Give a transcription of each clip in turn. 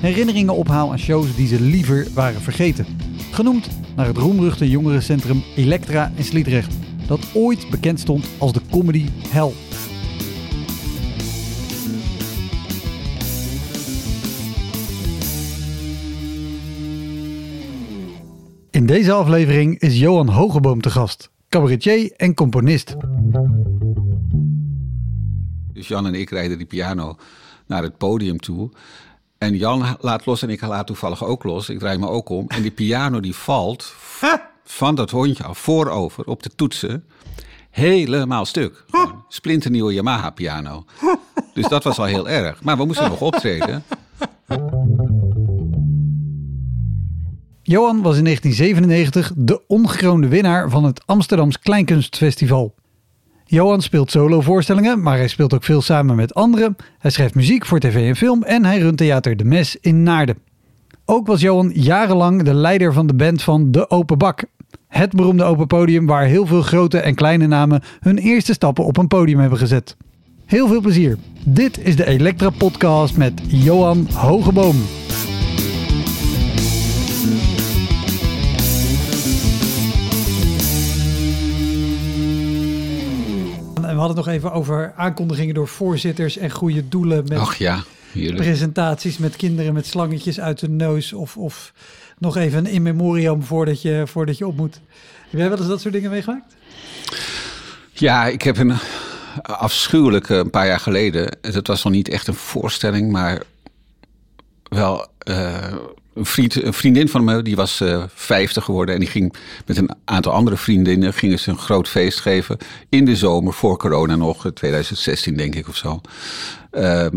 herinneringen ophaal aan shows die ze liever waren vergeten. Genoemd naar het roemruchte jongerencentrum Elektra in Sliedrecht, dat ooit bekend stond als de comedy hell. In deze aflevering is Johan Hogeboom te gast, cabaretier en componist. Dus Jan en ik rijden die piano naar het podium toe. En Jan laat los en ik laat toevallig ook los. Ik draai me ook om. En die piano die valt van dat hondje af, voorover, op de toetsen. Helemaal stuk. Gewoon splinternieuwe Yamaha piano. Dus dat was al heel erg. Maar we moesten nog optreden. Johan was in 1997 de ongekroonde winnaar van het Amsterdams Kleinkunstfestival. Johan speelt solovoorstellingen, maar hij speelt ook veel samen met anderen. Hij schrijft muziek voor tv en film en hij runt theater De Mes in Naarden. Ook was Johan jarenlang de leider van de band van De Open Bak. Het beroemde open podium waar heel veel grote en kleine namen hun eerste stappen op een podium hebben gezet. Heel veel plezier. Dit is de Elektra Podcast met Johan Hogeboom. We hadden het nog even over aankondigingen door voorzitters en goede doelen met Ach ja, heerlijk. presentaties met kinderen met slangetjes uit de neus of, of nog even een in memoriam voordat je, voordat je op moet. Heb jij wel eens dat soort dingen meegemaakt? Ja, ik heb een afschuwelijke een paar jaar geleden. Het was nog niet echt een voorstelling, maar wel eh, een, vriend, vriendin van me, die was eh 50 geworden. En die ging met een aantal andere vriendinnen gingen ze een groot feest geven. In de zomer, voor corona nog, eh, 2016 denk ik of zo. Ehm,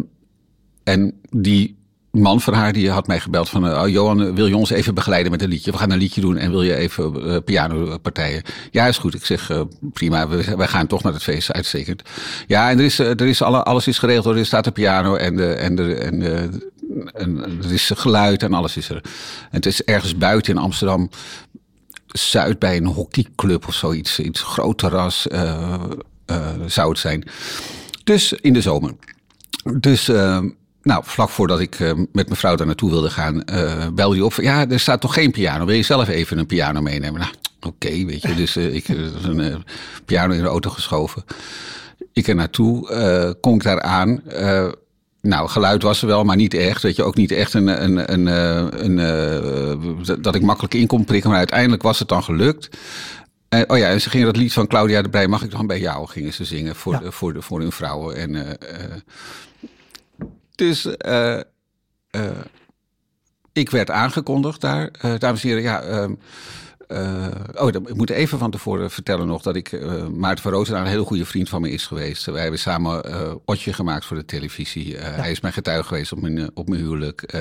en die man van haar die had mij gebeld van... eh, oh, Johan, wil je ons even begeleiden met een liedje? We gaan een liedje doen en wil je even eh, pianopartijen? Ja, is goed. Ik zeg, eh, prima, we, wij gaan toch naar het feest, uitstekend. Ja, en er is, eh, er is alle, alles is geregeld. Er staat een piano en, de, en, de, en, de, en er is geluid en alles is er. En het is ergens buiten in Amsterdam... Zuid bij een hockeyclub of zoiets. Iets groot terras eh, eh, zou het zijn. Dus in de zomer. Dus eh, nou, vlak voordat ik eh, met mijn vrouw daar naartoe wilde gaan, belde hij op. Ja, er staat toch geen piano. Wil je zelf even een piano meenemen? Nou, oké, weet je. Dus ik heb een piano in de auto geschoven. Ik er naartoe, kom ik daar aan. Nou, geluid was er wel, maar niet echt. Weet je, ook niet echt een, een, een, eh, een, eh, dat ik makkelijk in kon prikken. Maar uiteindelijk was het dan gelukt. Eh, oh ja, en ze gingen dat lied van Claudia de Brij, mag ik dan bij jou, gingen ze zingen voor, Ja. de, voor, de, voor hun vrouwen. En, eh, eh, dus ik werd aangekondigd daar. Dames en heren, ja... ehm, eh, oh, ik moet even van tevoren vertellen nog dat ik eh, Maarten van Roosendaal een heel goede vriend van me is geweest. Wij hebben samen eh Otje gemaakt voor de televisie. Hij is mijn getuige geweest op mijn, op mijn huwelijk.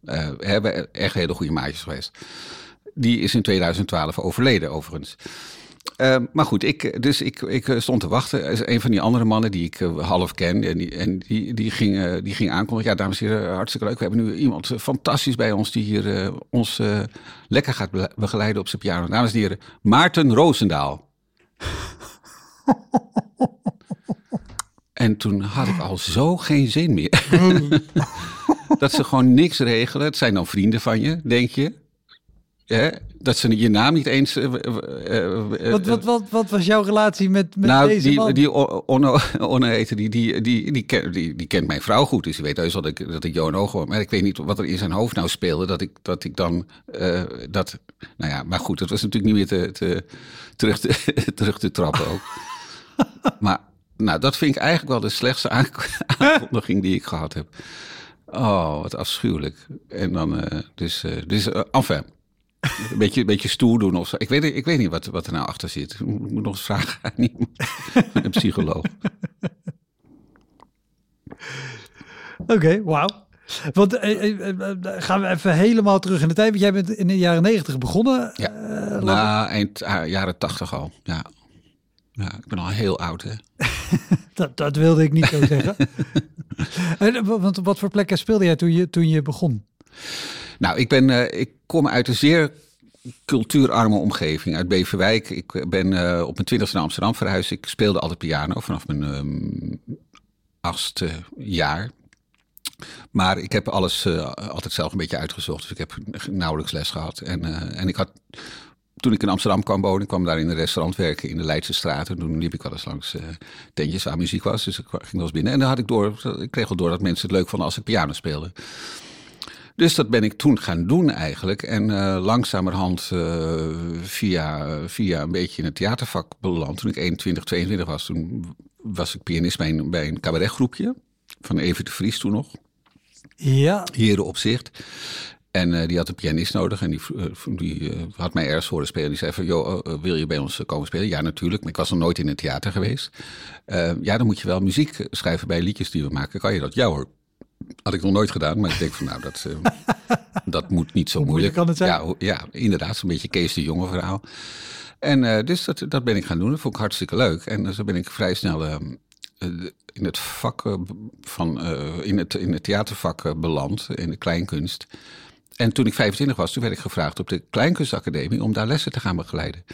We hebben echt hele goede maatjes geweest. Die is in 2012 overleden, overigens. Eh, maar goed, ik, dus ik, ik eh, stond te wachten. Een van die andere mannen die ik eh, half ken, en die, en die, die, ging, eh, die ging aankondigen. Ja, dames en heren, hartstikke leuk. We hebben nu iemand eh, fantastisch bij ons die hier eh, ons eh, lekker gaat be- begeleiden op zijn piano. Dames en heren, Maarten Roosendaal. en toen had ik al zo geen zin meer. dat ze gewoon niks regelen. Het zijn dan vrienden van je, denk je. Hè, dat ze je naam niet eens... eh, eh, eh, Wat, wat, wat, wat was jouw relatie met, met nou, deze die, man? die Onno, die, die, die, die, ken- die, die kent mijn vrouw goed. Dus die weet heus dat ik, dat ik Johan Oog was. Maar ik weet niet wat er in zijn hoofd nou speelde. Dat ik, dat ik dan... dat, nou ja, maar goed, dat was natuurlijk niet meer te, te, terug, te, terug te trappen ook. maar nou, dat vind ik eigenlijk wel de slechtste aank- aankondiging die ik gehad heb. Oh, wat afschuwelijk. En dan, dus, dus enfin... Een beetje, een beetje stoer doen of zo. Ik weet, ik weet niet wat, wat er nou achter zit. Ik moet nog eens vragen aan iemand. Een psycholoog. Oké, wauw. Want eh, eh, eh, gaan we even helemaal terug in de tijd. Want jij bent in de jaren negentig begonnen. Ja. Na eind ah, jaren tachtig al. Ja. ja, ik ben al heel oud, hè. dat, dat wilde ik niet zo zeggen. En, Want wat voor plekken speelde jij toen je, toen je begon? Nou, ik, ben, eh, ik kom uit een zeer cultuurarme omgeving, uit Beverwijk. Ik ben eh, op mijn twintigste naar Amsterdam verhuisd. Ik speelde altijd piano vanaf mijn ehm, achtste jaar. Maar ik heb alles eh, altijd zelf een beetje uitgezocht. Dus ik heb nauwelijks les gehad. En, eh, en ik had, toen ik in Amsterdam kwam wonen, kwam daar in een restaurant werken in de Leidse straat. En toen liep ik wel eens langs eh, tentjes waar muziek was. Dus ik ging wel eens binnen. En dan had ik door, ik kreeg wel door dat mensen het leuk vonden als ik piano speelde. Dus dat ben ik toen gaan doen eigenlijk. En eh, langzamerhand eh, via, via een beetje in het theatervak beland. Toen ik 21, 22 was, toen was ik pianist bij een, bij een cabaretgroepje. Van Evert de Vries toen nog. Ja, Heren Opzicht. En eh, die had een pianist nodig en die, die had mij ergens horen spelen. Die zei van, joh, wil je bij ons komen spelen? Ja, natuurlijk, maar ik was nog nooit in een theater geweest. Ja, dan moet je wel muziek schrijven bij liedjes die we maken. Kan je dat? Ja hoor. Had ik nog nooit gedaan, maar ik denk van, nou, dat, eh, dat moet niet zo Hoe moeilijk kan het zijn? Ja, ja, inderdaad, zo'n beetje Kees de Jonge verhaal. En eh, dus dat, dat ben ik gaan doen. Dat vond ik hartstikke leuk. En eh, zo ben ik vrij snel eh, eh, in het vak van, in, het, in het theatervak beland, in de kleinkunst. En toen ik 25 was, toen werd ik gevraagd op de Kleinkunstacademie om daar lessen te gaan begeleiden.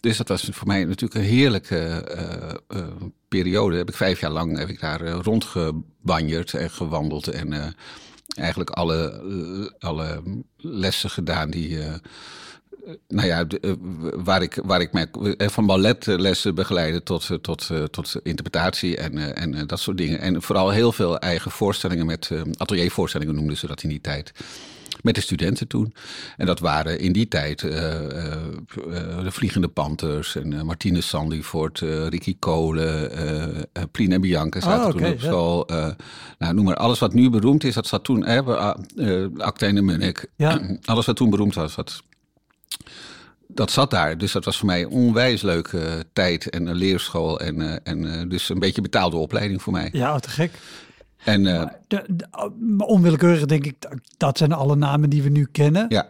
Dus dat was voor mij natuurlijk een heerlijke eh, eh, periode. Heb ik vijf jaar lang heb ik daar eh, rondgebanjerd en gewandeld en eigenlijk alle, alle lessen gedaan die. nou ja, waar ik, waar ik mij van balletlessen begeleide tot, tot, tot interpretatie en, en dat soort dingen. En vooral heel veel eigen voorstellingen met ateliervoorstellingen noemden ze dat in die tijd. Met de studenten toen. En dat waren in die tijd eh, eh, eh, de Vliegende Panthers en Martine Sandifort, Ricky Kolen, Plien en Bianca zaten Oh, toen op school. Nou, noem maar alles wat nu beroemd is, dat zat toen. Eh, uh, Acte en Munnik. Ja. Alles wat toen beroemd was, dat, dat zat daar. Dus dat was voor mij een onwijs leuke tijd en een leerschool. En, en dus een beetje betaalde opleiding voor mij. ja, te gek. En eh, De, de- maar onwillekeurig denk ik, dat- zijn alle namen die we nu kennen. ja,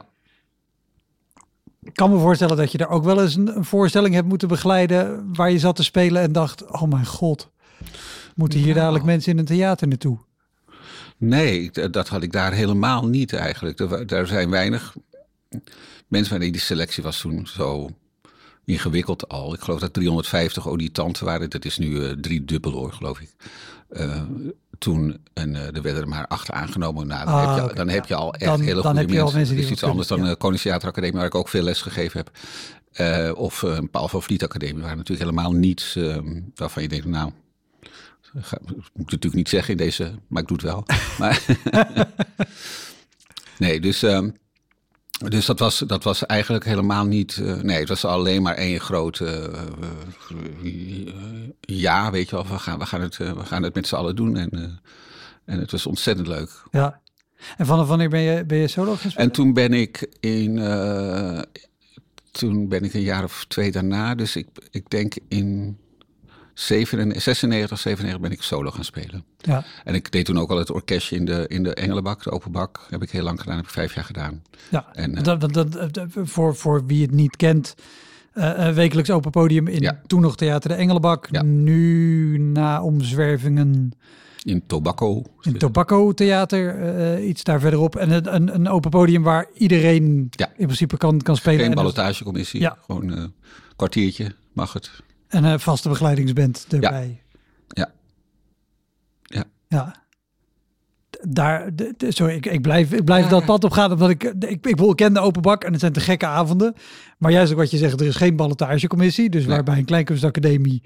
Ik kan me voorstellen dat je daar ook wel eens een, een voorstelling hebt moeten begeleiden waar je zat te spelen en dacht, oh mijn god, moeten hier Nou. dadelijk mensen in een theater naartoe? nee, ik- dat had ik daar helemaal niet eigenlijk. Er, daar zijn weinig mensen waarmee die selectie was toen zo ingewikkeld al. Ik geloof dat 350 auditanten waren. Dat is nu eh drie dubbel hoor, geloof ik. Eh, toen, en eh, er werden er maar acht aangenomen. Nou, dan, Ah, heb, je, dan ja. heb je al echt Dan- hele dan goede heb je al mensen. die Dat is iets anders kunnen, dan de Koningstheateracademie, waar ik ook veel les gegeven heb. Eh, of eh, een Paul van Vliet Academie, waar natuurlijk helemaal niets eh, waarvan je denkt, nou, moet ik natuurlijk niet zeggen in deze, maar ik doe het wel. maar, nee, dus, ehm, dus dat, was, dat was eigenlijk helemaal niet. eh, nee, het was alleen maar één grote eh, eh, ja, weet je wel. We gaan, we gaan, het, we gaan het met z'n allen doen. En, en het was ontzettend leuk. Ja. En vanaf wanneer ben je, ben je solo spelen? En toen ben ik in. toen ben ik een jaar of twee daarna. Dus ik, ik denk in 97, 96, 97 ben ik solo gaan spelen. Ja. En ik deed toen ook al het orkestje in de, in de Engelenbak, de open bak. Heb ik heel lang gedaan, heb ik vijf jaar gedaan. Ja, En, eh, dat, dat, dat, dat- voor, voor wie het niet kent, eh, eh, wekelijks open podium in Ja. toen nog Theater de Engelenbak. Ja. Nu na omzwervingen In Tobacco. in Tobacco Theater, eh, iets daar verderop. En een, een, een open podium waar iedereen Ja. in principe kan, kan spelen. Geen en, een- ballotagecommissie. Ja. Gewoon een kwartiertje, mag het. En een vaste begeleidingsband erbij. Ja. Ja. Ja. daar, de- de- sorry, ik, ik blijf, ik blijf dat pad op gaan, omdat ik, ik, ik, ik ken de open bak en het zijn te gekke avonden. Maar juist ook wat je zegt, er is geen ballotagecommissie, dus Nee. waarbij een kleinkunstacademie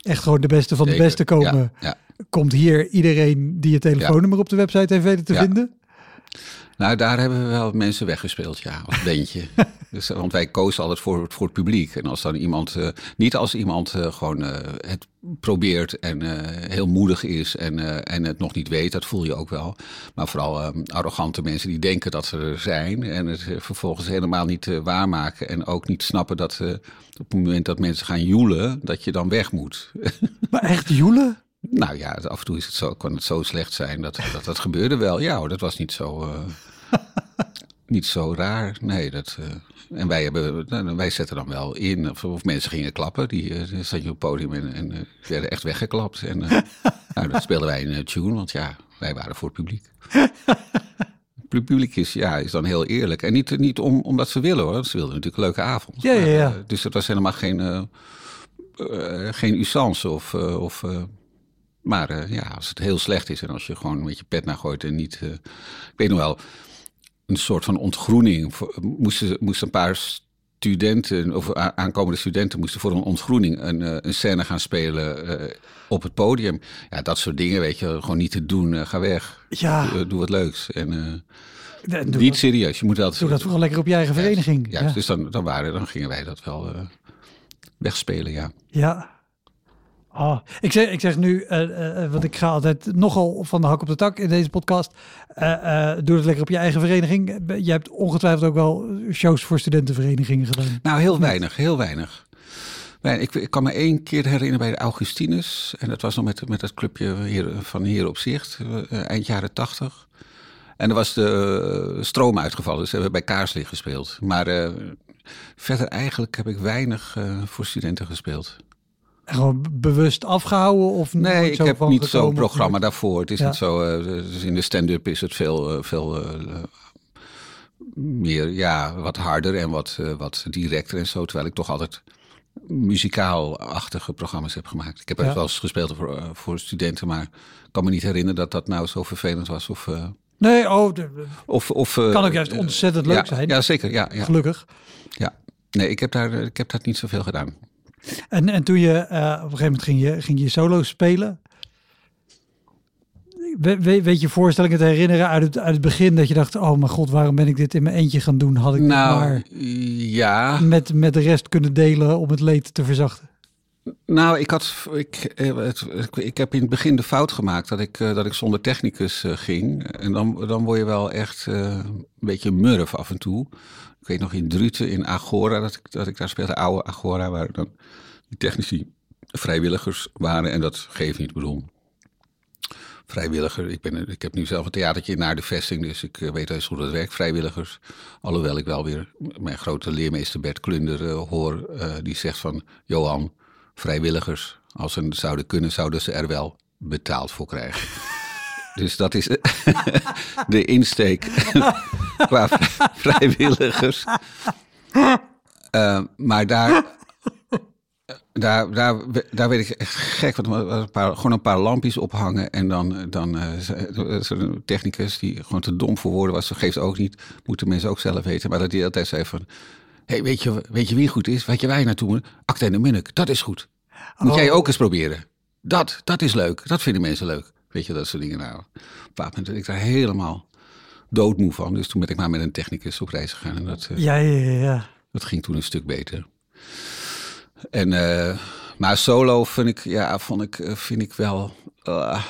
echt gewoon de beste van de beste komen, Ja, ja. komt hier iedereen die je telefoonnummer op de website heeft weten te Ja. vinden. Nou, daar hebben we wel mensen weggespeeld, ja, als bandje. dus, want wij kozen altijd voor, voor het publiek. En als dan iemand, eh, niet als iemand eh, gewoon eh, het probeert en heel moedig is en, en het nog niet weet, dat voel je ook wel. Maar vooral arrogante mensen die denken dat ze er zijn en het vervolgens helemaal niet waarmaken. En ook niet snappen dat op het moment dat mensen gaan joelen, dat je dan weg moet. Maar echt joelen? Nou ja, af en toe is het zo, kan het zo slecht zijn dat dat, dat gebeurde wel. Ja hoor, dat was niet zo, niet zo raar. Nee, dat, eh, en wij, hebben, nou, wij zetten dan wel in. Of, of mensen gingen klappen. Die eh, zat je op het podium en, en eh, werden echt weggeklapt. En nou, dat speelden wij in een tune, want ja, wij waren voor het publiek. Het publiek is, ja, is dan heel eerlijk. En niet, niet om, omdat ze willen hoor. Ze wilden natuurlijk een leuke avond. Ja, ja, Maar, ja. dus het was helemaal geen, geen usance of... of maar ja, als het heel slecht is en als je gewoon met je pet naar gooit en niet... ik weet nog wel, een soort van ontgroening. Moesten, moesten een paar studenten, of aankomende studenten, moesten voor een ontgroening een, eh, een scène gaan spelen eh, op het podium. Ja, dat soort dingen, weet je, gewoon niet te doen. eh, ga weg. Ja, doe wat leuks. En niet dat, serieus. Je moet dat... doe dat vooral lekker op je eigen vereniging. Ja, Ja. dus dan, dan, waren, dan gingen wij dat wel wegspelen, ja. Ja. Ah, ik, zeg, ik zeg nu, eh, eh, want ik ga altijd nogal van de hak op de tak in deze podcast. Eh, eh, doe het lekker op je eigen vereniging. Je hebt ongetwijfeld ook wel shows voor studentenverenigingen gedaan. Nou, heel weinig, heel weinig. Ik, ik kan me één keer herinneren bij de Augustinus. En dat was nog met, met het clubje hier, van Hier op Zicht, eh, eind jaren tachtig. En er was de eh, stroom uitgevallen, dus we hebben bij Kaarslicht gespeeld. Maar eh, verder eigenlijk heb ik weinig eh, voor studenten gespeeld. Gewoon bewust afgehouden of Nee, ik zo heb niet zo'n programma daarvoor. Het is Ja. niet zo. eh, dus in de stand-up is het veel, eh, veel eh, meer, ja, wat harder en wat, wat directer en zo. Terwijl ik toch altijd muzikaal-achtige programma's heb gemaakt. Ik heb Ja. wel eens gespeeld voor, voor studenten, maar ik kan me niet herinneren dat dat nou zo vervelend was. Of, Nee, oh, de- of, of, kan ook juist ontzettend leuk ja, zijn. Ja, zeker. Ja, ja, Gelukkig. ja. Nee, ik heb, daar, ik heb daar niet zoveel gedaan. En, en toen je eh, op een gegeven moment ging je, ging je solo spelen. We, we- weet je voorstellingen te herinneren uit het, uit het begin dat je dacht, oh mijn god, waarom ben ik dit in mijn eentje gaan doen? Had ik dit Nou, maar ja. met, met de rest kunnen delen om het leed te verzachten. Nou, ik, had, ik, eh, het, ik, heb in het begin de fout gemaakt dat ik, eh, dat ik zonder technicus ging. En dan, dan word je wel echt een beetje murf af en toe. Ik weet nog in Druten, in Agora, dat ik, dat ik daar speelde, oude Agora, waar dan die technici vrijwilligers waren. En dat geeft niet, bedoel. Vrijwilliger, ik, ben, ik heb nu zelf een theatertje naar de vesting, dus ik eh, weet eens hoe dat werkt, vrijwilligers. Alhoewel ik wel weer mijn grote leermeester Bert Klunder eh, hoor, eh, die zegt van... Johan, vrijwilligers, als ze zouden kunnen, zouden ze er wel betaald voor krijgen. Dus dat is de insteek qua vrij- vrijwilligers. Eh, maar daar, daar, daar, daar werd ik echt gek. Want waren een paar, gewoon een paar lampjes ophangen. En dan, dan zo'n technicus die gewoon te dom voor woorden was. Dat geeft ook niet. Moeten mensen ook zelf weten. Maar dat hij altijd zei van... Hey, weet, je, weet je wie goed is? Weet je je naartoe moet? Acte en de Munnik, dat is goed. Moet Oh. jij ook eens proberen. Dat, dat is leuk. Dat vinden mensen leuk. Weet je, dat soort dingen. Nou, op een bepaald moment ik daar helemaal doodmoe van. Dus toen ben ik maar met een technicus op reis gegaan. En dat, eh, Ja, ja, ja. dat ging toen een stuk beter. En, eh, maar solo vind ik, ja, vond ik, eh, vind ik wel eh,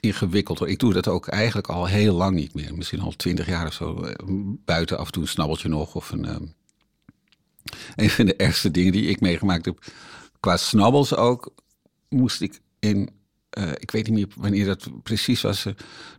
ingewikkeld. hoor. Ik doe dat ook eigenlijk al heel lang niet meer. Misschien al twintig jaar of zo. Buiten af en toe een snabbeltje nog. Of een, eh, een van de ergste dingen die ik meegemaakt heb. Qua snabbels ook, moest ik in... eh, ik weet niet meer wanneer dat precies was. eh,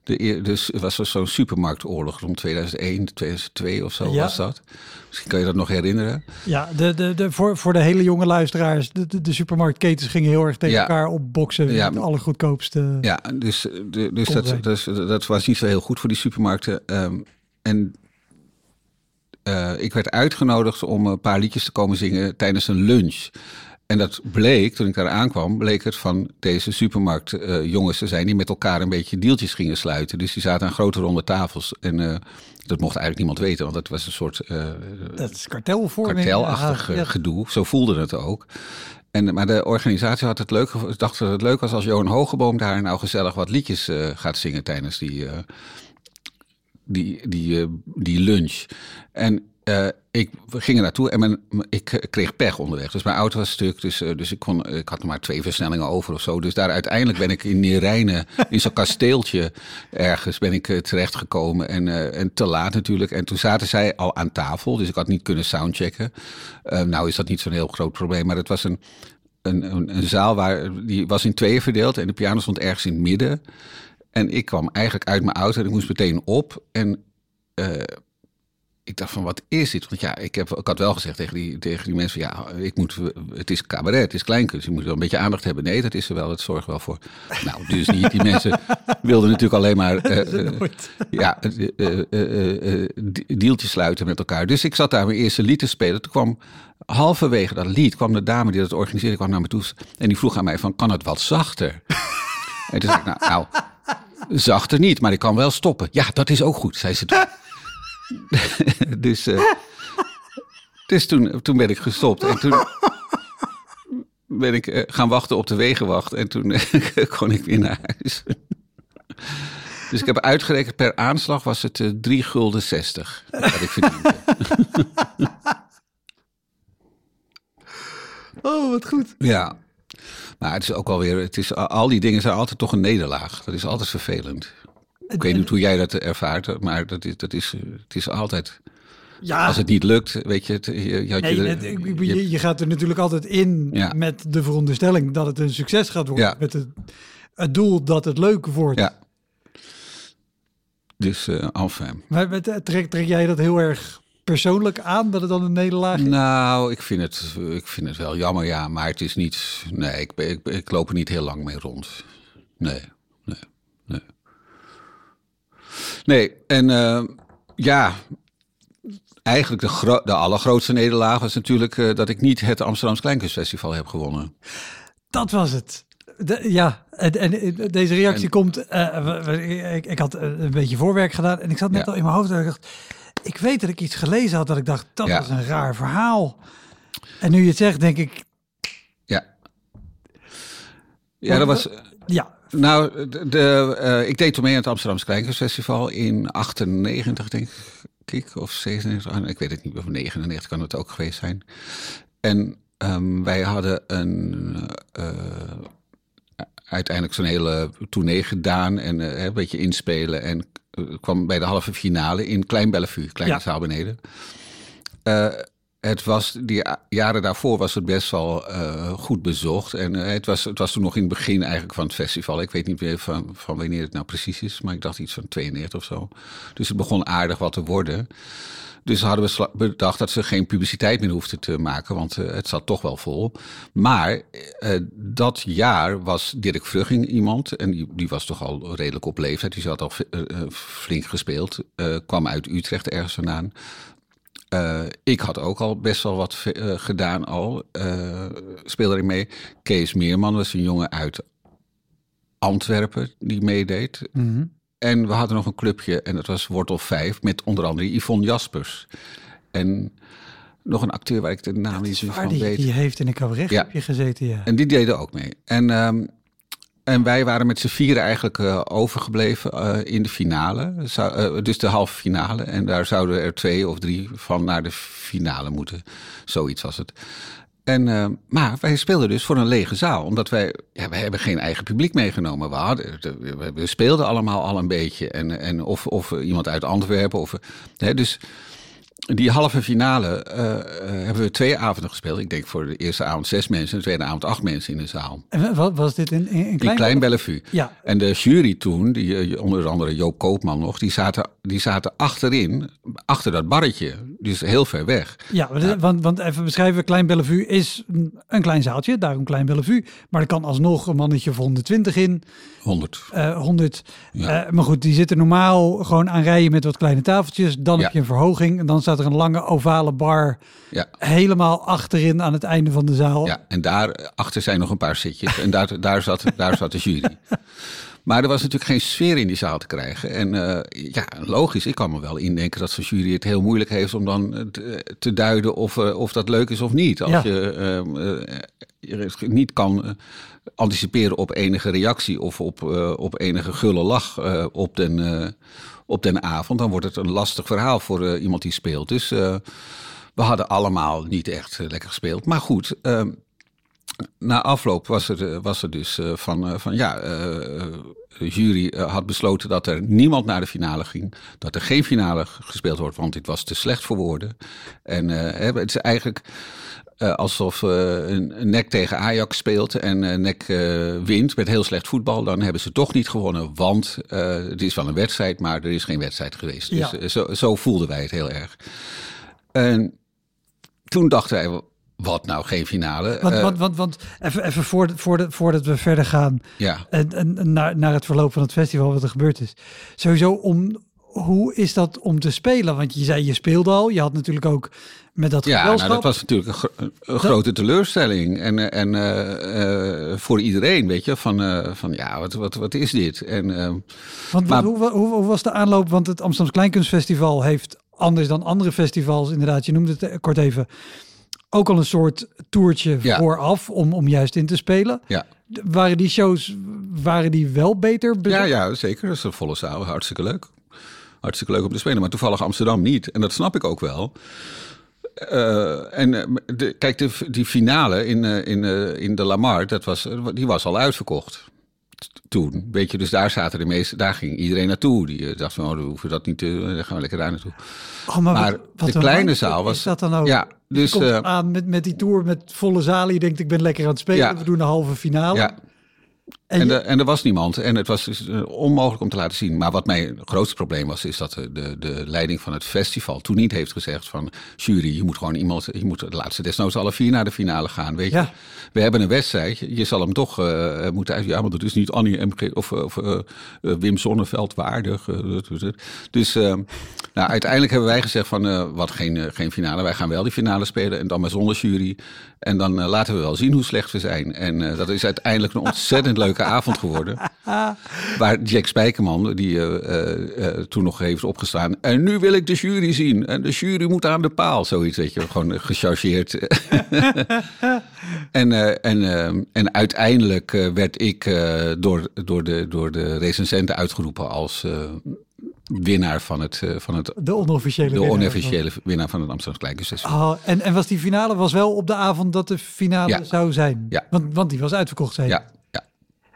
De, dus het was zo'n supermarktoorlog rond 2001, 2002 of zo Ja. was dat. Misschien kan je dat nog herinneren. Ja, de, de, de, voor, voor de hele jonge luisteraars, de, de, de supermarktketens gingen heel erg tegen Ja. elkaar opboksen. Ja. met de allergoedkoopste. Ja, dus, eh, de, dus, dat, dus dat was niet zo heel goed voor die supermarkten. Ehm, en ik werd uitgenodigd om een paar liedjes te komen zingen tijdens een lunch. En dat bleek, toen ik daar aankwam, bleek het van deze supermarkt eh, te zijn die met elkaar een beetje deeltjes gingen sluiten. Dus die zaten aan grote ronde tafels. En eh, dat mocht eigenlijk niemand weten, want dat was een soort eh, Dat is kartelvorming. kartelachtig Ja, gedoe. Zo voelde het ook. En, maar de organisatie had het leuk, dacht dat het leuk was als Johan Hogeboom daar nou gezellig wat liedjes gaat zingen tijdens die, die, die, die lunch. En eh, ik we gingen naartoe en mijn, ik kreeg pech onderweg. Dus mijn auto was stuk, dus, eh, dus ik, kon, ik had maar twee versnellingen over of zo. Dus daar uiteindelijk ben ik in Neerijnen, in zo'n kasteeltje ergens, ben ik eh, terechtgekomen. En, en te laat natuurlijk. En toen zaten zij al aan tafel, dus ik had niet kunnen soundchecken. Nou is dat niet zo'n heel groot probleem, maar het was een, een, een, zaal waar, die was in tweeën verdeeld en de piano stond ergens in het midden. En ik kwam eigenlijk uit mijn auto en ik moest meteen op. En ik dacht van, wat is dit? Want ja, ik, heb, ik had wel gezegd tegen die, tegen die mensen... ja, ik moet, het is cabaret, het is kleinkunst. Je moet wel een beetje aandacht hebben. Nee, dat is er wel, dat zorgt wel voor. Nou, dus niet. Die mensen wilden natuurlijk alleen maar... eh, ja, eh, deeltjes sluiten met elkaar. Dus ik zat daar mijn eerste lied te spelen. Toen kwam halverwege dat lied... kwam de dame die dat organiseerde kwam naar me toe... en die vroeg aan mij van, kan het wat zachter? en toen zei ik, nou... nou Zachter niet, maar ik kan wel stoppen. Ja, dat is ook goed, zei ze toen. dus eh, dus toen, toen ben ik gestopt. En toen ben ik eh, gaan wachten op de wegenwacht. En toen eh, kon ik weer naar huis. dus ik heb uitgerekend, per aanslag was het eh 3 gulden 60. Dat ik verdiende. Oh, wat goed. ja. Maar het is ook alweer, het is, al die dingen zijn altijd toch een nederlaag. Dat is altijd vervelend. Ik weet niet hoe jij dat ervaart, maar dat is, dat is, eh, het is altijd... Ja, Als het niet lukt, weet je, het, je, je had nee, je, het- ik- ik- je- je, je gaat er natuurlijk altijd in Ja. met de veronderstelling dat het een succes gaat worden. Ja. Met het, het doel dat het leuk wordt. Ja. Dus, eh enfin. Maar met- trek, trek jij dat heel erg persoonlijk aan, dat het dan een nederlaag is? Nou, ik vind, het, ik vind het wel jammer, ja. Maar het is niet... Nee, ik, ik, ik loop er niet heel lang mee rond. Nee, nee, nee. En eh, ja... Eigenlijk de, de allergrootste nederlaag was natuurlijk eh, dat ik niet het Amsterdamse Kleinkunstfestival heb gewonnen. Dat was het. De- ja, en, en deze reactie En- komt. eh, ik, ik had eh, een beetje voorwerk gedaan en ik zat net Ja. al in mijn hoofd. En ik dacht, ik weet dat ik iets gelezen had dat ik dacht, dat Ja. was een raar verhaal. En nu je het zegt, denk ik, Ja. Ja, dat was... ja, Nou, de, de, eh, ik deed toen mee aan het Amsterdamse Kleinkunstfestival in 98, denk ik, of 97, ah, ik weet het niet, of 99 kan het ook geweest zijn. En ehm, wij hadden een, eh, uiteindelijk zo'n hele tournee gedaan en eh, een beetje inspelen. En kwam bij de halve finale in Klein Bellevue, kleine Ja. zaal beneden. Het was, die jaren daarvoor was het best wel eh, goed bezocht. En eh, het, was, het was toen nog in het begin eigenlijk van het festival. Ik weet niet meer van, van wanneer het nou precies is, maar ik dacht iets van 92 of zo. Dus het begon aardig wat te worden. Dus hadden we bedacht dat ze geen publiciteit meer hoefden te maken, want eh, het zat toch wel vol. Maar dat jaar was Dirk Vrugging iemand, en die, die was toch al redelijk op leeftijd. Die had al flink gespeeld, kwam uit Utrecht ergens vandaan. Eh, ik had ook al best wel wat eh, gedaan al. eh speelde erin mee. Kees Meerman was een jongen uit Antwerpen die meedeed. En we hadden nog een clubje en dat was Wortel 5 met onder andere Yvonne Jaspers. En nog een acteur waar ik de naam niet waar van weet. die heeft in een cabaretgroepje gezeten, ja. En die deden ook mee. En, ehm, en wij waren met z'n vieren eigenlijk eh, overgebleven eh, in de finale. Zou, eh, dus de halve finale. En daar zouden er twee of drie van naar de finale moeten. Zoiets was het. En, maar wij speelden dus voor een lege zaal. Omdat wij, ja, wij hebben geen eigen publiek meegenomen. We, hadden, de- we- we speelden allemaal al een beetje. En, en of, of iemand uit Antwerpen. Of, hè, dus die halve finale eh, eh, hebben we twee avonden gespeeld. Ik denk voor de eerste avond zes mensen en de tweede avond acht mensen in de zaal. En wat was dit in, in, in In klein? Klein Bellevue. Ja. En de jury toen, die, eh, onder andere Joop Koopman nog, die zaten, die zaten achterin, achter dat barretje. Dus heel ver weg. Ja, want- Want, want even beschrijven, Klein Bellevue is een, klein zaaltje, daarom Klein Bellevue. Maar er kan alsnog een mannetje of 120 in, 100. eh 100. Ja. Eh, maar goed, die zitten normaal gewoon aan rijen met wat kleine tafeltjes. Dan heb je een verhoging en dan staat staat er een lange ovale bar Ja. helemaal achterin aan het einde van de zaal. Ja, en daar achter zijn nog een paar zitjes. En daar, daar, zat, daar zat de jury. Maar er was natuurlijk geen sfeer in die zaal te krijgen. En eh, ja, logisch, ik kan me wel indenken dat zo'n jury het heel moeilijk heeft om dan eh, te, te duiden of, eh, of dat leuk is of niet. Als Ja. je ehm, eh, je niet kan eh, anticiperen op enige reactie of op, eh, op enige gulle lach eh, op, den, eh, op den avond, dan wordt het een lastig verhaal voor eh, iemand die speelt. Dus eh, we hadden allemaal niet echt eh, lekker gespeeld. Maar goed, ehm, na afloop was er, was er dus van, van ja, de jury had besloten dat er niemand naar de finale ging. Dat er geen finale gespeeld wordt, want dit was te slecht voor woorden. En het is eigenlijk eh, alsof eh, een, een NEC tegen Ajax speelt en eh NEC eh, wint met heel slecht voetbal. Dan hebben ze toch niet gewonnen, want het is wel een wedstrijd, maar er is geen wedstrijd geweest. Dus Ja. eh, zo, zo voelden wij het heel erg. En toen dachten wij, wat nou geen finale? Want, want, want, want even, even voor, voor, voordat we verder gaan ja. en, en, en naar, naar het verloop van het festival, wat er gebeurd is. Sowieso, om, hoe is dat om te spelen? Want je zei, je speelde al. Je had natuurlijk ook met dat Ja, nou, dat was natuurlijk een, gro- een grote teleurstelling. En, eh, en eh, eh, voor iedereen, weet je, van, van ja, wat, wat, wat is dit? En, eh, Want Maar- hoe, hoe, hoe was de aanloop? Want het Amsterdams Kleinkunstfestival heeft anders dan andere festivals, inderdaad, je noemde het kort even, ook al een soort toertje Ja. vooraf om, om juist in te spelen. ja. Waren die shows, waren die wel beter? Ja, ja, zeker. Dat is een volle zaal. Hartstikke leuk. Hartstikke leuk om te spelen. Maar toevallig Amsterdam niet. En dat snap ik ook wel. Eh, en eh, de, kijk, de, die finale in, eh, in, in de Lamar, dat was, die was al uitverkocht. Toen, weet je, dus daar zaten de meeste, daar ging iedereen naartoe. Die dacht van, oh, we hoeven dat niet te, dan gaan we lekker daar naartoe. Oh, maar Maar wat, wat de kleine zaal is was- dat dan ook? Ja, dus, aan met, met die tour met volle zalen. Je denkt, ik ben lekker aan het spelen. Ja. We doen een halve finale. Ja, en En, er- en er was niemand. En het was dus eh, onmogelijk om te laten zien. Maar wat mijn grootste probleem was, is dat de, de, de leiding van het festival toen niet heeft gezegd van jury, je moet gewoon iemand, je moet de laatste desnoods alle vier naar de finale gaan. Weet je, Ja. we hebben een wedstrijd. Je, zal hem toch eh, moeten uit. Ja, maar dat is niet Annie MG of, of eh, eh, Wim Sonneveld waardig. eh, dus eh, nou, uiteindelijk hebben wij gezegd van eh, wat geen, eh, geen finale. Wij gaan wel die finale spelen en dan maar zonder jury. En dan eh, laten we wel zien hoe slecht we zijn. En dat is uiteindelijk een ontzettend leuke avond geworden. Waar Jack Spijkerman, die toen nog heeft opgestaan. En nu wil ik de jury zien. En de jury moet aan de paal. Zoiets, weet je, gewoon gechargeerd. en, en, en uiteindelijk werd ik door, door, de, door de recensenten uitgeroepen als winnaar van het, eh, van het de onofficiële de winnaar onofficiële winnaar van het Amsterdam Kleinkunstfestival. Oh, en, en was die finale was wel op de avond dat de finale Ja. zou zijn? Ja. Want, want die was uitverkocht, zei je. Ja, ja.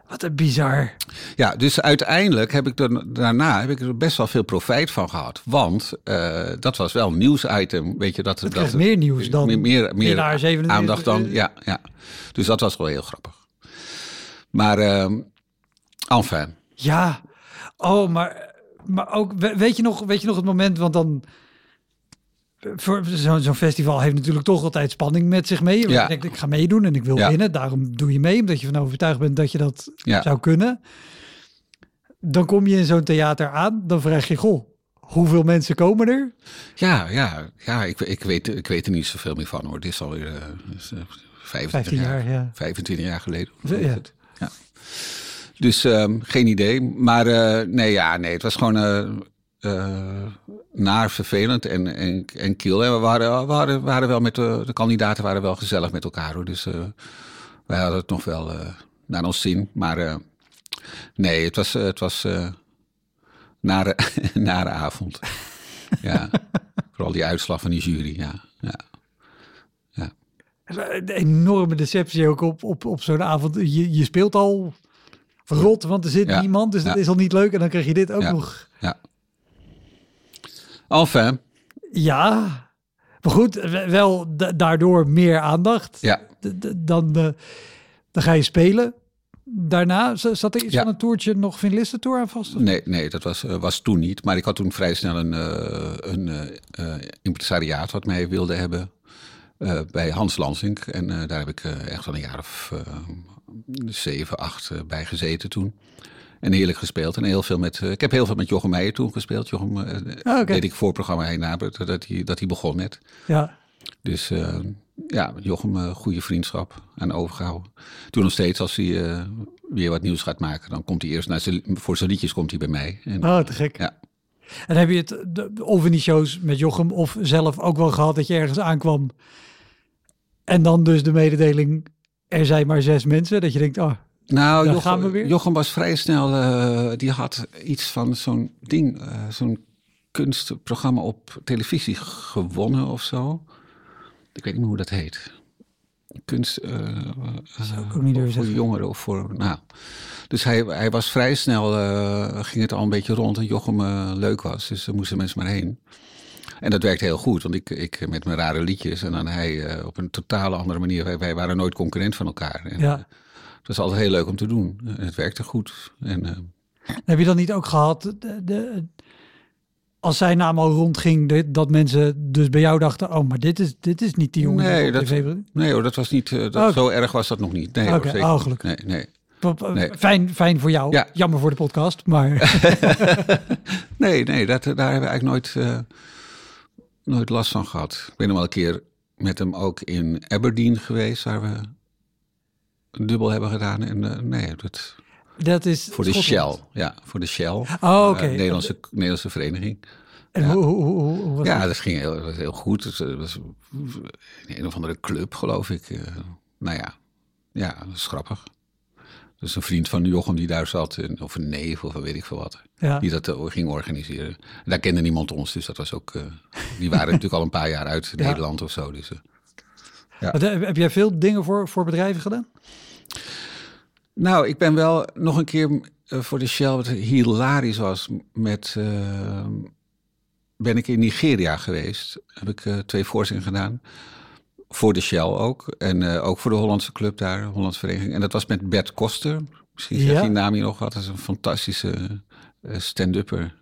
Wat een bizar. ja, dus uiteindelijk heb ik er daarna heb ik er best wel veel profijt van gehad. Want eh, dat was wel een nieuwsitem. Weet je, dat, Het dat kreeg meer nieuws dan meer, meer, meer winnaar 27, aandacht dan. eh. Ja, ja. Dus dat was wel heel grappig. Maar ehm enfin. Ja. Oh, maar, maar ook, we- weet je, nog, weet je nog het moment, want dan... Zo'n zo'n festival heeft natuurlijk toch altijd spanning met zich mee. Ja. Je denkt, ik ga meedoen en ik wil Ja. winnen. Daarom doe je mee, omdat je van overtuigd bent dat je dat Ja. zou kunnen. Dan kom je in zo'n theater aan, dan vraag je, goh, hoeveel mensen komen er? Ja, ja, ja ik, ik, weet, ik weet er niet zoveel meer van hoor. Dit is alweer is, eh, 25 15 jaar, ja. 25 jaar geleden. Ja. Dus ehm, geen idee. Maar eh, nee, ja, nee, het was gewoon eh, eh, naar vervelend en, en, en kiel. En we waren, waren, waren wel met de, de kandidaten waren wel gezellig met elkaar hoor. Dus wij hadden het nog wel naar ons zin. Maar nee, het was, het was nare, nare avond. ja, vooral die uitslag van die jury, ja. ja. Een enorme deceptie ook op, op, op zo'n avond. Je, je speelt al rot, want er zit Ja, niemand, dus dat is al niet leuk. En dan krijg je dit ook nog. ja. Enfin, Ja, maar goed, wel da- daardoor meer aandacht. ja. Dan, eh, dan ga je spelen. Daarna zat er iets Ja. van een toertje nog Finlisten Tour aan vast? of- Nee, nee dat was, eh, was toen niet. Maar ik had toen vrij snel een, eh, een impresariaat wat mij wilde hebben bij Hans Lansink. En daar heb ik echt wel een jaar of zeven, acht eh, bij gezeten toen. En heerlijk gespeeld. En heel veel met, ik heb heel veel met Jochem Meijer toen gespeeld. Jochem Ah, oké. deed ik voorprogramma heen na, dat, dat, hij, dat hij begon net. Ja. Dus eh, ja, Jochem, eh, goede vriendschap aan overgehouden. Toen nog steeds, als hij eh, weer wat nieuws gaat maken, dan komt hij eerst naar zijn, voor zijn liedjes komt hij bij mij. En, Oh, te gek. Ja. En heb je het of in die shows met Jochem of zelf ook wel gehad dat je ergens aankwam en dan dus de mededeling, er zijn maar zes mensen, dat je denkt, oh, Nou, Jochem, gaan we weer. Jochem was vrij snel, eh, die had iets van zo'n ding, eh, zo'n kunstprogramma op televisie gewonnen of zo. Ik weet niet meer hoe dat heet. Kunst zou ik ook niet voor zeggen. jongeren of voor. Nou, dus hij, hij was vrij snel, ging het al een beetje rond en Jochem leuk was. Dus er moesten mensen maar heen. En dat werkte heel goed, want ik, ik met mijn rare liedjes en dan hij eh, op een totale andere manier. Wij, wij waren nooit concurrent van elkaar. En, ja. eh, het was altijd heel leuk om te doen. En het werkte goed. En, eh, Heb je dan niet ook gehad, de, de- als zijn naam al rondging, de- dat mensen dus bij jou dachten, oh, maar dit is, dit is niet die jongen Nee, dat- nee hoor, dat was niet, eh, dat, Oké. zo erg was dat nog niet. Nee, hoor, zeker oh, gelukkig. Nee, nee. Fijn, fijn voor jou, Ja. jammer voor de podcast, maar Nee, nee dat, daar hebben we eigenlijk nooit, eh, nooit last van gehad. Ik ben nog wel een keer met hem ook in Aberdeen geweest, waar we een dubbel hebben gedaan. En eh, nee, dat, dat is voor de Schotland. Shell. Ja, voor de Shell. Oh, oké. Eh, Nederlandse, Nederlandse vereniging. En Ja. hoe, hoe, hoe, was Ja, dat? dat ging heel, was heel goed. Het was- was een of andere club, geloof ik. Eh, nou ja, ja, dat is grappig. Dus een vriend van Jochem die daar zat, of een neef of weet ik veel wat, Ja. die dat eh, ging organiseren. Daar kende niemand ons, dus dat was ook. eh, die waren natuurlijk al een paar jaar uit Ja. Nederland of zo. Dus, eh. Heb jij veel dingen voor, voor bedrijven gedaan? Nou, ik ben wel nog een keer voor de Shell, wat hilarisch was, met, ben ik in Nigeria geweest. Heb ik twee voorzingen gedaan. Voor de Shell ook. En eh, ook voor de Hollandse club daar, Hollandse vereniging. En dat was met Bert Koster. Misschien zeg Ja. je die naam hier nog wat. Dat is een fantastische eh, stand-upper.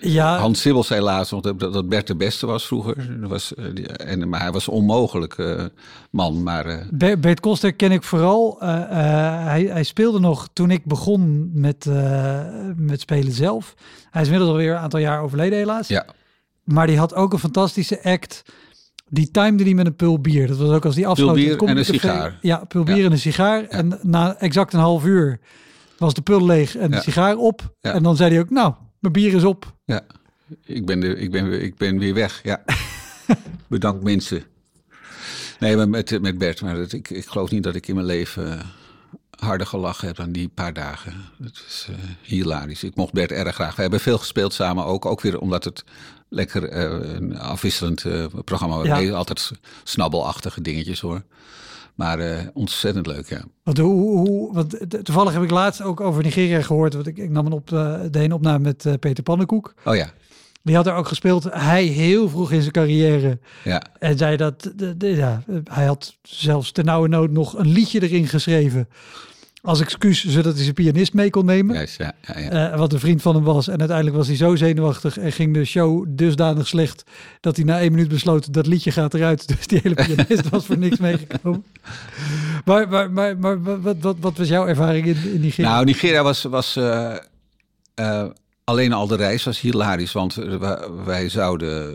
Ja, Hans Sibbel zei laatst nog dat, dat Bert de beste was vroeger. Dat was, eh, en, maar hij was een onmogelijk man. Maar eh, Be- Bert Koster ken ik vooral. hij, hij speelde nog toen ik begon met, met spelen zelf. Hij is inmiddels alweer een aantal jaar overleden helaas. ja, Maar die had ook een fantastische act. Die timede die met een pul bier. Dat was ook als die afsloot. bier Comedy en een sigaar. Ja, pul bier Ja. en een sigaar. En na exact een half uur was de pul leeg en de sigaar op. En dan zei hij ook, nou, mijn bier is op. Ja, ik ben, de, ik ben, weer- ik ben weer weg. Ja. Bedankt mensen. Nee, maar met, met Bert, maar dat, ik, ik geloof niet dat ik in mijn leven eh, harder gelachen heb dan die paar dagen. Het is eh, hilarisch. Ik mocht Bert erg graag. We hebben veel gespeeld samen ook. Ook weer omdat het lekker eh, een afwisselend eh, programma was. Ja. Altijd snabbelachtige dingetjes hoor. Maar ontzettend leuk, ja. Want, hoe, hoe, want toevallig heb ik laatst ook over Nigeria gehoord. Want ik, ik nam een op, de een opname met Peter Pannenkoek. Oh ja, Die had er ook gespeeld. Hij heel vroeg in zijn carrière. ja. En zei dat, de, de- ja, hij had zelfs ten nauwe nood nog een liedje erin geschreven. Als excuus, zodat hij zijn pianist mee kon nemen. Juist, ja, ja, ja. Eh, wat een vriend van hem was. En uiteindelijk was hij zo zenuwachtig en ging de show dusdanig slecht dat hij na één minuut besloot dat liedje gaat eruit. Dus die hele pianist was voor niks meegekomen. Maar, maar, maar, maar wat, wat, wat was jouw ervaring in, in Nigeria? Nou, Nigeria was, was eh, eh, alleen al de reis was hilarisch, want wij, wij zouden.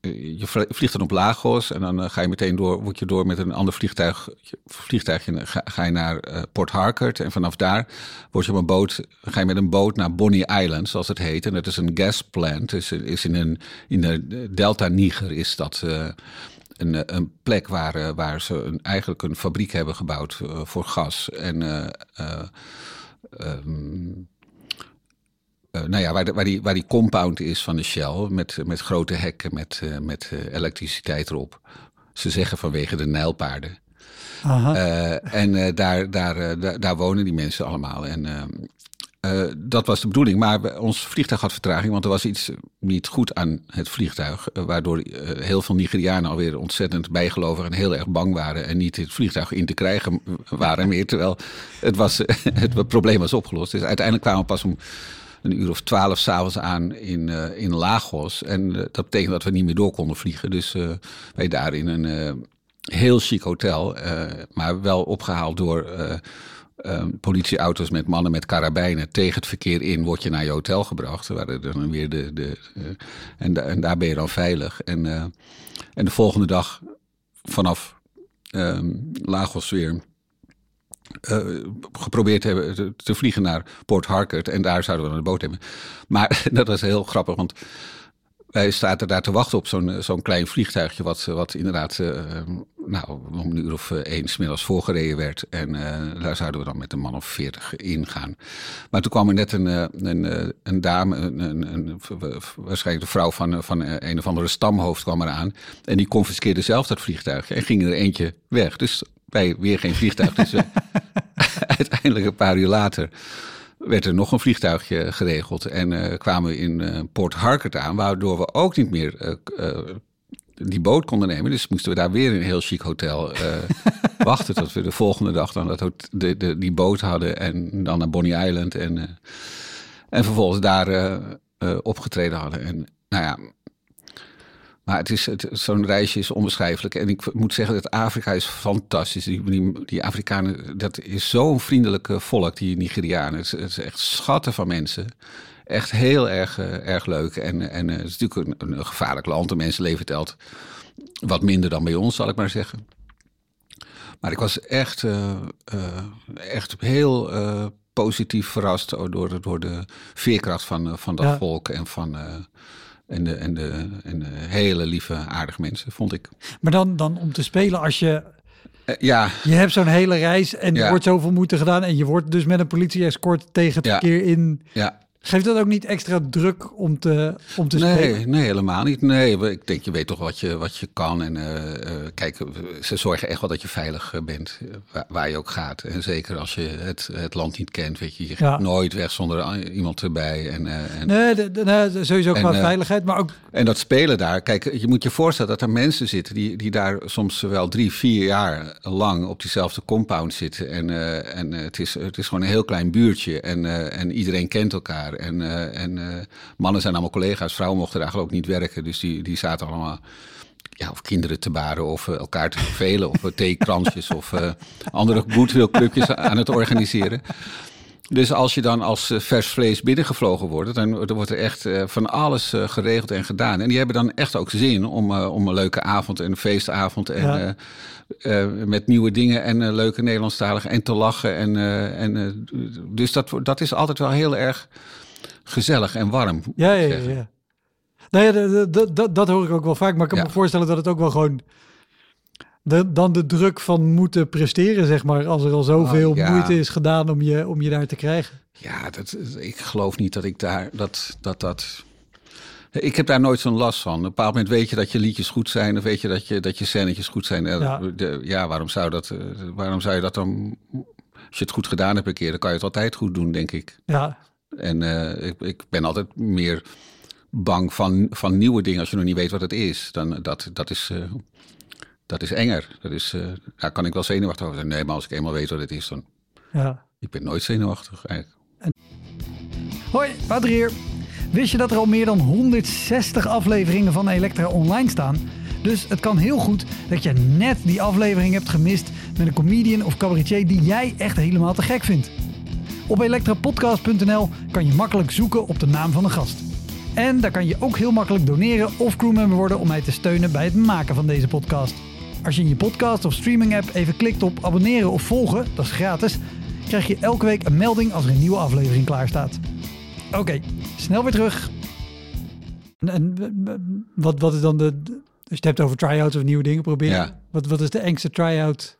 Eh, je vlie- vliegt dan op Lagos en dan eh, ga je meteen door, word je door met een ander vliegtuig, vliegtuigje ga, ga je naar eh, Port Harcourt en vanaf daar word je op een boot, ga je met een boot naar Bonny Island, zoals het heet. En dat is een gas plant, is, is in, een, in de Delta Niger is dat een, een plek waar, waar ze eigenlijk een fabriek hebben gebouwd voor gas. En eh, eh, nou ja, waar, de- waar, die, waar die compound is van de Shell, met, met grote hekken, met, eh, met eh, elektriciteit erop. Ze zeggen vanwege de Nijlpaarden. Aha. En daar, daar, daar, daar wonen die mensen allemaal. En dat was de bedoeling. Maar ons vliegtuig had vertraging, want er was iets niet goed aan het vliegtuig. waardoor heel veel Nigerianen alweer ontzettend bijgelovig en heel erg bang waren. En niet het vliegtuig in te krijgen waren meer. Terwijl het, was, het probleem was opgelost. Dus uiteindelijk kwamen we pas om een uur of twaalf s'avonds aan in, eh, in Lagos. En eh, dat betekende dat we niet meer door konden vliegen. Dus eh, wij daar in een heel chic hotel, maar wel opgehaald door politieauto's met mannen met karabijnen tegen het verkeer in, word je naar je hotel gebracht. Waar dan weer de, de, en, da- en daar ben je dan veilig. En, en de volgende dag vanaf Lagos weer eh, geprobeerd hebben te, vliegen naar Port Harcourt. En daar zouden we een boot hebben. Maar dat was heel grappig, want wij zaten daar te wachten op zo'n eh, zo'n klein vliegtuigje... wat, wat inderdaad eh, nou, om een uur of eh, één 's middags voorgereden werd. En eh, daar zouden we dan met een man of veertig ingaan. Maar toen kwam er net een, eh, een, eh, een dame, een, een, waarschijnlijk de vrouw van, eh, van eh, een of andere stamhoofd kwam eraan. En die confiskeerde zelf dat vliegtuigje en ging er eentje weg. Dus wij weer geen vliegtuig. Dus we- uiteindelijk een paar uur later werd er nog een vliegtuigje geregeld. En eh, kwamen we in eh, Port Harcourt aan, waardoor we ook niet meer eh, eh, die boot konden nemen. Dus moesten we daar weer in een heel chic hotel eh, wachten tot we de volgende dag dan dat, de, de, die boot hadden. En dan naar Bonnie Island. En, eh, en vervolgens daar eh, eh, opgetreden hadden. En nou ja. Maar het is, het, zo'n reisje is onbeschrijfelijk. En ik moet zeggen dat Afrika is fantastisch. Die, die, die Afrikanen, dat is zo'n vriendelijk eh, volk, die Nigerianen. Het, is- het is echt schatten van mensen. Echt heel erg, eh, erg leuk. En, en eh, het is natuurlijk een, een gevaarlijk land. De mensen leven telt wat minder dan bij ons, zal ik maar zeggen. Maar ik was echt, echt heel positief verrast door, de- door de veerkracht van, van dat Ja. volk en van... en de, en, de, en de hele lieve, aardige mensen, vond ik. Maar dan, dan om te spelen als je... Eh, ja, Je hebt zo'n hele reis en er wordt zoveel moeite gedaan... en je wordt dus met een politie-escort tegen het Ja. verkeer in... ja. Geeft dat ook niet extra druk om te, om te Nee, spelen? nee, helemaal niet. Nee, ik denk, je weet toch wat je, wat je kan. En eh, eh, kijk, ze zorgen echt wel dat je veilig eh, bent, waar, waar je ook gaat. En zeker als je het, het land niet kent, weet je, je Ja. gaat nooit weg zonder iemand erbij. En, en, Nee, de, de- nee, sowieso qua veiligheid, maar ook... En dat spelen daar, kijk, je moet je voorstellen dat er mensen zitten die, die daar soms wel drie, vier jaar lang op diezelfde compound zitten. En, en het, is, het is gewoon een heel klein buurtje en, en iedereen kent elkaar. En, eh, en eh, mannen zijn allemaal collega's, vrouwen mochten eigenlijk ook niet werken. Dus die, die zaten allemaal ja, of kinderen te baren of eh, elkaar te vervelen of theekransjes of eh, andere goodwill-clubjes aan het organiseren. Dus als je dan als vers vlees binnengevlogen wordt, dan, dan wordt er echt van alles geregeld en gedaan. En die hebben dan echt ook zin om, om een leuke avond en een feestavond en Ja. met nieuwe dingen en leuke Nederlandstalige en te lachen. En, en, dus dat, dat is altijd wel heel erg gezellig en warm. Ja, ja, ja. ja. Nou ja, dat, dat, hoor ik ook wel vaak. Maar ik kan Ja. me voorstellen dat het ook wel gewoon... De, dan de druk van moeten presteren, zeg maar. Als er al zoveel Oh, ja. moeite is gedaan om je, om je daar te krijgen. Ja, dat, ik geloof niet dat ik daar dat dat. dat ik heb daar nooit zo'n last van. Op een bepaald moment weet je dat je liedjes goed zijn, of weet je dat je, dat je scènetjes goed zijn. Eh, Ja. de- ja waarom, zou dat, eh, waarom zou je dat dan. Als je het goed gedaan hebt een keer, dan kan je het altijd goed doen, denk ik. Ja, En eh, ik, ik ben altijd meer bang van, van nieuwe dingen als je nog niet weet wat het is. Dan, dat, dat, is eh, dat is enger. Dat is, eh, daar kan ik wel zenuwachtig over zijn. Nee, maar als ik eenmaal weet wat het is, dan. ja. Ik ben nooit zenuwachtig eigenlijk. Hoi, Wouter hier. Wist je dat er al meer dan 160 afleveringen van Elektra online staan? Dus het kan heel goed dat je net die aflevering hebt gemist met een comedian of cabaretier die jij echt helemaal te gek vindt. Op elektrapodcast.nl kan je makkelijk zoeken op de naam van de gast. En daar kan je ook heel makkelijk doneren of crewmember worden om mij te steunen bij het maken van deze podcast. Als je in je podcast of streaming app even klikt op abonneren of volgen, dat is gratis, krijg je elke week een melding als er een nieuwe aflevering klaar staat. Oké, snel weer terug. En, en wat, wat is dan de, Als je het hebt over try-outs of nieuwe dingen proberen. Ja. Wat, wat is de engste try-out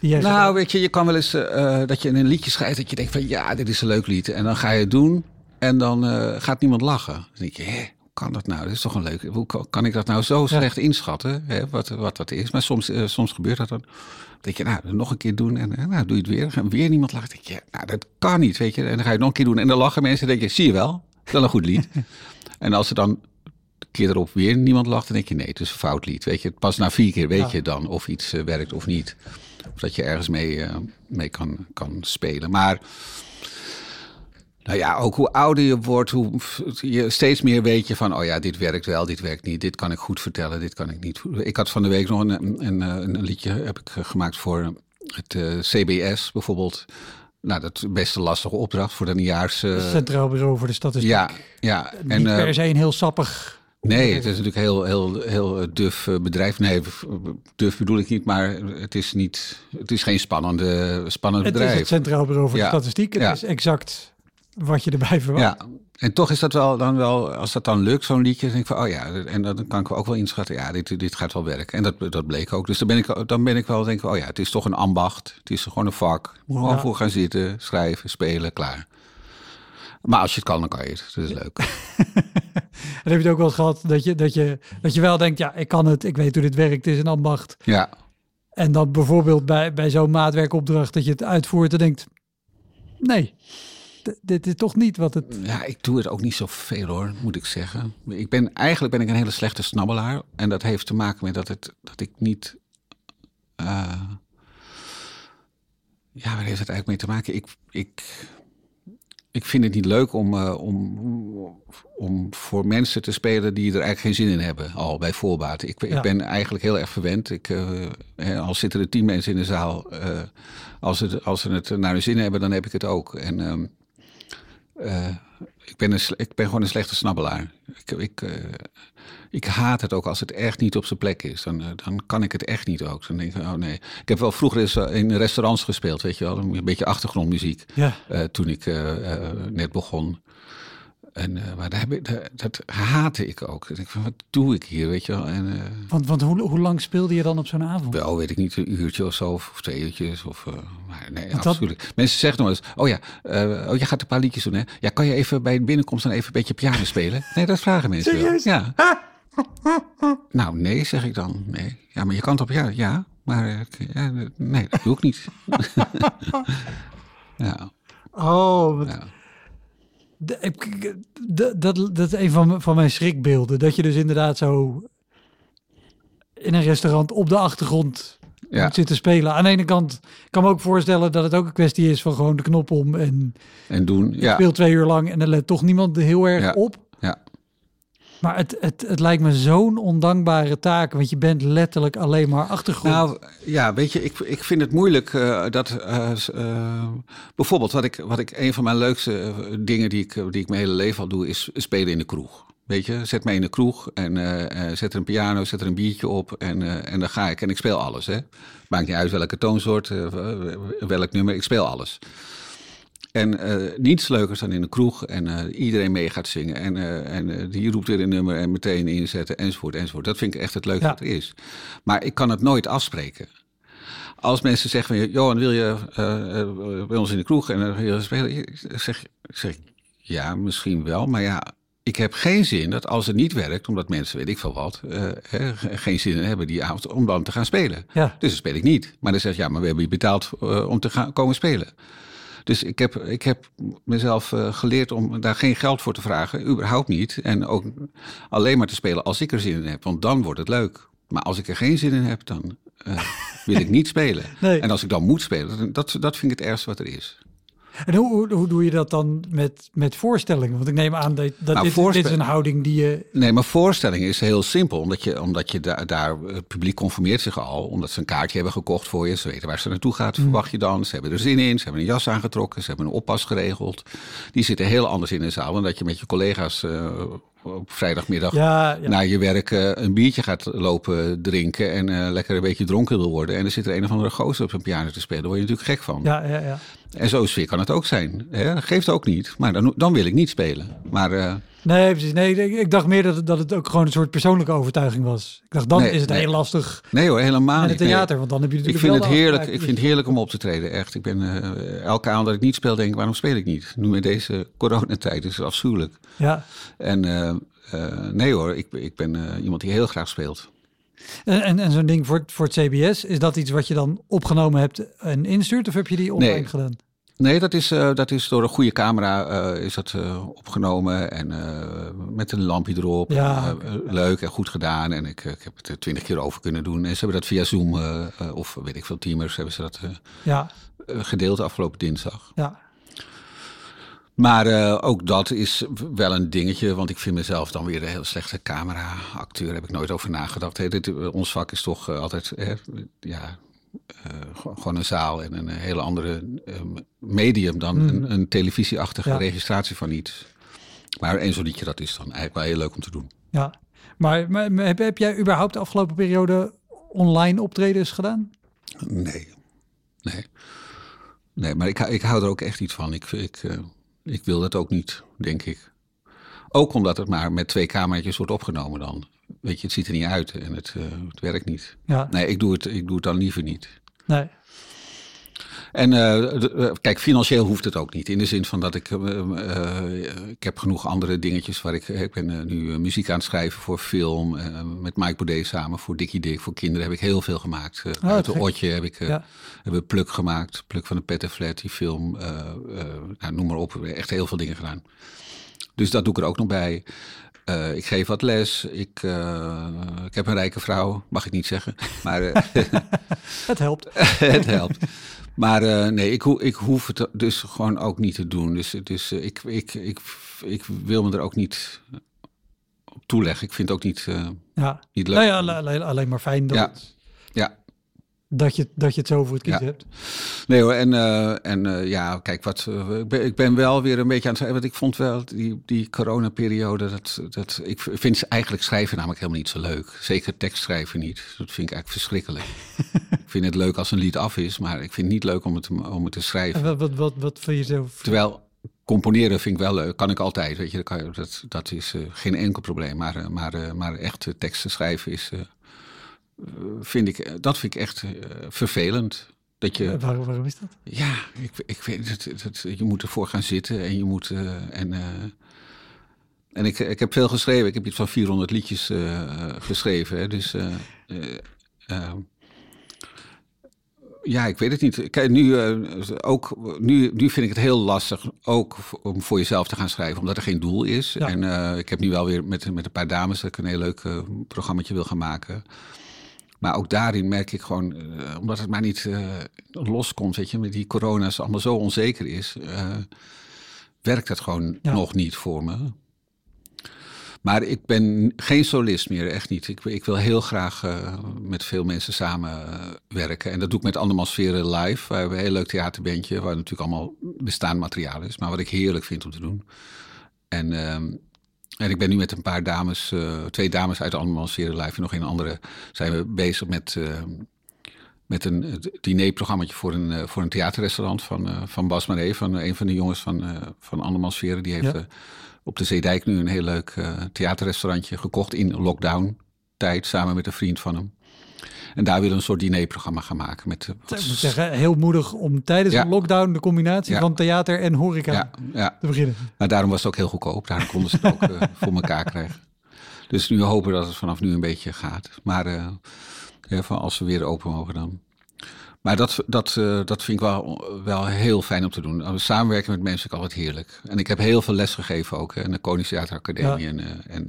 jij Nou, weet je, je kan wel eens eh, eh, dat je in een liedje schrijft dat je denkt van ja, dit is een leuk lied. En dan ga je het doen en dan eh, gaat niemand lachen. Dan denk je, hè, hoe kan dat nou? Dit is toch een leuk. Hoe kan, kan ik dat nou zo slecht inschatten? Hè, wat, wat dat is. Maar soms, soms gebeurt dat dan. Dan denk je, nou, nog een keer doen en nou, doe je het weer. Gaat weer niemand lachen. Dan denk je, nou, dat kan niet, weet je. En dan ga je het nog een keer doen en dan lachen mensen. Dan denk je, zie je wel, dat is wel een goed lied. en als er dan een keer erop weer niemand lacht, dan denk je, nee, het is een fout lied. Weet je, pas na vier keer weet Ja. je dan of iets werkt of niet. Of dat je ergens mee, eh, mee kan, kan spelen. Maar nou ja, ook hoe ouder je wordt, hoe je steeds meer weet je van, oh ja, dit werkt wel, dit werkt niet, dit kan ik goed vertellen, dit kan ik niet. Ik had van de week nog een, een, een, een liedje heb ik gemaakt voor het eh, CBS bijvoorbeeld. Nou, dat is best een lastige opdracht voor een jaars... eh, Centraal Bureau voor de Statistiek. ja, ja. Niet En, eh, per se een heel sappig... Nee, het is natuurlijk heel, heel, heel eh, duf eh, bedrijf. Nee, duf bedoel ik niet, maar het is, niet, het is geen spannende, spannend Het is bedrijf. het Centraal Bureau voor Ja. de Statistiek. Het Ja. is exact wat je erbij verwacht. Ja, en toch is dat wel dan wel, als dat dan lukt, zo'n liedje, dan denk ik van, oh ja, en dan kan ik ook wel inschatten, ja, dit, dit gaat wel werken. En dat, dat bleek ook. Dus dan ben ik, dan ben ik wel, denk ik, oh ja, het is toch een ambacht. Het is gewoon een vak. Moet gewoon Ja. voor gaan zitten, schrijven, spelen, klaar. Maar als je het kan, dan kan je het. Dat is leuk. En heb je het ook wel eens gehad dat je, dat, je, dat je wel denkt, ja, ik kan het, ik weet hoe dit werkt, het is een ambacht. Ja, En dan bijvoorbeeld bij, bij zo'n maatwerkopdracht dat je het uitvoert en denkt, nee, dit is toch niet wat het... Ja, ik doe het ook niet zoveel hoor, moet ik zeggen. Ik ben, eigenlijk ben ik een hele slechte snabbelaar. En dat heeft te maken met dat, het, dat ik niet... eh, ja, waar heeft het eigenlijk mee te maken? Ik, ik, ik vind het niet leuk om, eh, om, om voor mensen te spelen die er eigenlijk geen zin in hebben, al bij voorbaat. Ik, Ja. ik ben eigenlijk heel erg verwend. Ik, hè, al zitten er tien mensen in de zaal, eh, als, het, als ze het naar hun zin hebben, dan heb ik het ook. En ehm, eh, ik, ben een, ik ben gewoon een slechte snabbelaar. Ik, ik, ik haat het ook als het echt niet op zijn plek is. Dan, eh, dan kan ik het echt niet ook. Dan denk ik, oh nee. Ik heb wel vroeger eens eh, in restaurants gespeeld, weet je wel. Een beetje achtergrondmuziek. Ja, eh, toen ik net begon. En, maar daar heb ik, daar- dat haatte ik ook. Ik denk van, wat doe ik hier, weet je wel? En, want, want hoe, hoe lang speelde je dan op zo'n avond? wel, weet ik niet, een uurtje of zo, of twee uurtjes. Of, maar nee, Want dat- afschuwelijk. Mensen zeggen nog eens, oh ja, oh, je gaat een paar liedjes doen, hè? Ja, kan je even bij de binnenkomst dan even een beetje piano spelen? Nee, dat vragen mensen Serieus? wel. Ja. nou, nee, zeg ik dan. Nee. Ja, maar je kan het op, ja, ja. Maar eh, ja, nee, dat doe ik niet. ja, Oh, wat- ja. de- ik- ik- de- dat, dat is een van, mijn- van mijn schrikbeelden. Dat je dus inderdaad zo in een restaurant op de achtergrond Ja. moet zitten spelen. Aan de ene kant ik kan me ook voorstellen dat het ook een kwestie is van gewoon de knop om en En doen, ja. speel twee uur lang en er let toch niemand heel erg Ja. op. Maar het, het, het lijkt me zo'n ondankbare taak, want je bent letterlijk alleen maar achtergrond. Nou ja, weet je, ik, ik vind het moeilijk eh, dat eh, eh, bijvoorbeeld wat ik, wat ik een van mijn leukste dingen die ik, die ik mijn hele leven al doe, is spelen in de kroeg. Weet je, zet mij in de kroeg en zet er een piano, zet er een biertje op en, en dan ga ik. En ik speel alles, hè. Maakt niet uit welke toonsoort, welk nummer, ik speel alles. En eh, niets leukers dan in een kroeg en eh, iedereen mee gaat zingen. En, eh, en die roept weer een nummer en meteen inzetten, enzovoort, enzovoort. Dat vind ik echt het leukste Ja. wat er is. Maar ik kan het nooit afspreken. Als mensen zeggen van, Johan, wil je bij ons in de kroeg en dan wil je spelen? Ik Zeg, zeg ik, ja, misschien wel. Maar ja, ik heb geen zin dat als het niet werkt, omdat mensen, weet ik veel wat, geen zin in hebben die avond om dan te gaan spelen. Ja. Dus dan speel ik niet. Maar dan zeg je, ja, maar we hebben je betaald om te gaan komen spelen. Dus ik heb, ik heb mezelf eh, geleerd om daar geen geld voor te vragen, überhaupt niet. En ook alleen maar te spelen als ik er zin in heb, want dan wordt het leuk. Maar als ik er geen zin in heb, dan eh, wil ik niet spelen. Nee. En als ik dan moet spelen, dat, dat vind ik het ergste wat er is. En hoe, hoe, doe je dat dan met, met voorstellingen? Want ik neem aan dat, dat Nou, dit, is een houding die je... Nee, maar voorstelling is heel simpel. Omdat je, omdat je daar, daar, het publiek conformeert zich al. Omdat ze een kaartje hebben gekocht voor je. Ze weten waar ze naartoe gaat, verwacht je dan. Ze hebben er zin in. Ze hebben een jas aangetrokken. Ze hebben een oppas geregeld. Die zitten heel anders in de zaal dan dat je met je collega's eh, op vrijdagmiddag Ja, ja. naar je werk eh, een biertje gaat lopen drinken. En eh, lekker een beetje dronken wil worden. En er zit er een of andere gozer op zijn piano te spelen. Daar word je natuurlijk gek van. ja, ja, ja. En zo sfeer kan het ook zijn. Hè? Dat geeft ook niet. Maar dan, dan wil ik niet spelen. Maar... eh, Nee, precies. Nee, ik, ik dacht meer dat het, dat het ook gewoon een soort persoonlijke overtuiging was. Ik dacht, dan Nee, is het nee. heel lastig Nee hoor, helemaal in niet. het Nee. theater. Want dan heb je Ik natuurlijk vind het heerlijk. Ik vind het heerlijk om op te treden. Echt. Ik ben eh, elke avond dat ik niet speel, denk ik, waarom speel ik niet? Nu met deze coronatijd is het afschuwelijk. Ja. En eh, eh, nee hoor, ik, ik ben iemand die heel graag speelt. En, en, en zo'n ding voor, het- voor het CBS, is dat iets wat je dan opgenomen hebt en instuurt? Of heb je die online Nee. gedaan? Nee, dat is, eh, dat is door een goede camera eh, is dat, eh, opgenomen. En met een lampje erop. Ja, Leuk en goed gedaan. En ik, ik heb het er twintig keer over kunnen doen. En ze hebben dat via Zoom of weet ik veel, Teamers hebben ze dat Ja, gedeeld afgelopen dinsdag. ja. Maar ook dat is wel een dingetje, want ik vind mezelf dan weer een heel slechte camera-acteur. Heb ik nooit over nagedacht. Dit, ons vak is toch altijd, ja, gewoon een zaal en een hele andere medium dan Mm. een, een televisieachtige Ja. registratie van iets. Maar één zo'n liedje, dat is dan eigenlijk wel heel leuk om te doen. Ja, maar, maar heb, heb jij überhaupt de afgelopen periode online optredens gedaan? Nee, nee. Nee, maar ik, hou- ik hou er ook echt niet van. Ik, ik, eh, ik wil dat ook niet, denk ik. Ook omdat het maar met twee cameraatjes wordt opgenomen dan. Weet je, het ziet er niet uit en het, eh, het werkt niet. Ja, Nee, ik doe, het, ik doe het dan liever niet. nee. En eh, eh, kijk, financieel hoeft het ook niet. In de zin van dat ik... ik heb genoeg andere dingetjes waar ik... Ik ben nu muziek aan het schrijven voor film. met Mike Baudet samen voor Dikkie Dik. Voor kinderen heb ik heel veel gemaakt. Oh, uit de gek. Otje heb ik... Ja. hebben Pluk gemaakt. Pluk van de Pettenflat, die film. nou, noem maar op. Echt heel veel dingen gedaan. Dus dat doe ik er ook nog bij. Eh, ik geef wat les. Ik, eh, ik heb een rijke vrouw. Mag ik niet zeggen. Maar eh, Het helpt. het helpt. Maar nee, ik, ho ik hoef het dus gewoon ook niet te doen. Dus, dus ik, ik, ik, ik wil me er ook niet op toeleggen. Ik vind het ook niet, Ja, niet leuk. nou ja, alle- alleen, alleen maar fijn dat, Ja. Ja. Dat, je, dat je het zo voor het kiezen Ja. hebt. Nee hoor, en, eh, en eh, ja, kijk, wat, eh, ik, ben, ik ben wel weer een beetje aan het. Want ik vond wel die, die coronaperiode, dat, dat, ik vind eigenlijk schrijven namelijk helemaal niet zo leuk. Zeker tekstschrijven niet. Dat vind ik eigenlijk verschrikkelijk. ik vind het leuk als een lied af is, maar ik vind het niet leuk om het, om het te schrijven. En wat, wat, wat, wat vind je zelf? Terwijl componeren vind ik wel leuk, kan ik altijd. Weet je, dat, kan dat, dat is geen enkel probleem. Maar, maar, maar echt teksten schrijven is, vind ik, eh, dat vind ik echt eh, vervelend. Dat je, Waarom, waarom is dat? ja, ik, ik weet het, het, je moet ervoor gaan zitten en je moet. eh, en eh, en ik, ik heb veel geschreven. Ik heb iets van 400 liedjes eh, eh, geschreven. Hè, dus. eh, eh, eh, ja, ik weet het niet. Kijk, nu, eh, ook, nu, nu vind ik het heel lastig ook om voor jezelf te gaan schrijven, omdat er geen doel is. Ja. En eh, ik heb nu wel weer met, met een paar dames dat ik een heel leuk eh programmaatje wil gaan maken. Maar ook daarin merk ik gewoon, eh, omdat het maar niet eh, loskomt, weet je, met die corona's allemaal zo onzeker is, eh, werkt het gewoon Ja. nog niet voor me. Maar ik ben geen solist meer, echt niet. Ik, ik wil heel graag met veel mensen samenwerken. En dat doe ik met Andermansferen Live. We hebben een heel leuk theaterbandje, waar natuurlijk allemaal bestaand materiaal is. Maar wat ik heerlijk vind om te doen. En, ehm, en ik ben nu met een paar dames, eh, twee dames uit Andermansferen Live en nog een andere, zijn we bezig met... eh, met een dinerprogrammaatje voor een, eh, voor een theaterrestaurant van, van Bas Maré, van een van de jongens van, eh van. Die heeft Ja. op de Zeedijk nu een heel leuk theaterrestaurantje gekocht in lockdown tijd, samen met een vriend van hem. En daar willen we een soort dinerprogramma gaan maken. Met, eh, wat Ik moet zeggen, heel moedig om tijdens Ja. een lockdown de combinatie Ja. van theater en horeca ja, ja, te beginnen. maar daarom was het ook heel goedkoop. Daarom konden ze het ook eh, voor elkaar krijgen. Dus nu hopen dat het vanaf nu een beetje gaat. Maar eh, van als we weer open mogen dan. Maar dat, dat, dat vind ik wel, wel heel fijn om te doen. Samenwerken met mensen ik altijd heerlijk. En ik heb heel veel les gegeven ook. Hè, in de Koningstheater Academie en, en,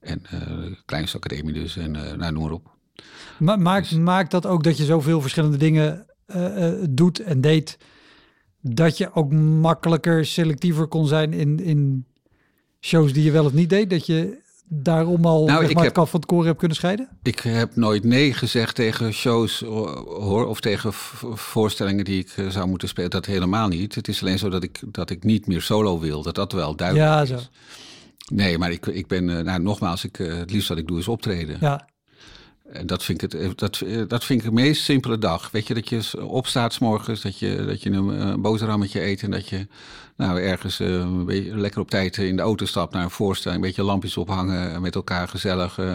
en Kleinste Academie dus. En eh, nou, noem maar op. Ma maakt, Dus- maakt dat ook dat je zoveel verschillende dingen eh, eh, doet en deed, dat je ook makkelijker selectiever kon zijn in, in shows die je wel of niet deed? Dat je daarom al Nou, ik maar, heb- het van het koren hebt kunnen scheiden? Ik heb nooit nee gezegd tegen shows hoor, of tegen voorstellingen die ik eh, zou moeten spelen. Dat helemaal niet. Het is alleen zo dat ik, dat ik niet meer solo wil. Dat dat wel duidelijk Ja, is. zo. Nee, maar ik, ik ben, nou, nogmaals, ik, het liefst wat ik doe is optreden. Ja, dat vind, ik het, eh, dat, eh, dat vind ik de meest simpele dag. Weet je, dat je s- opstaat s morgens, dat je, dat je een eh, boterhammetje eet en dat je nou, ergens eh, een beetje lekker op tijd in de auto stapt naar een voorstelling. Een beetje lampjes ophangen, eh, met elkaar gezellig. eh,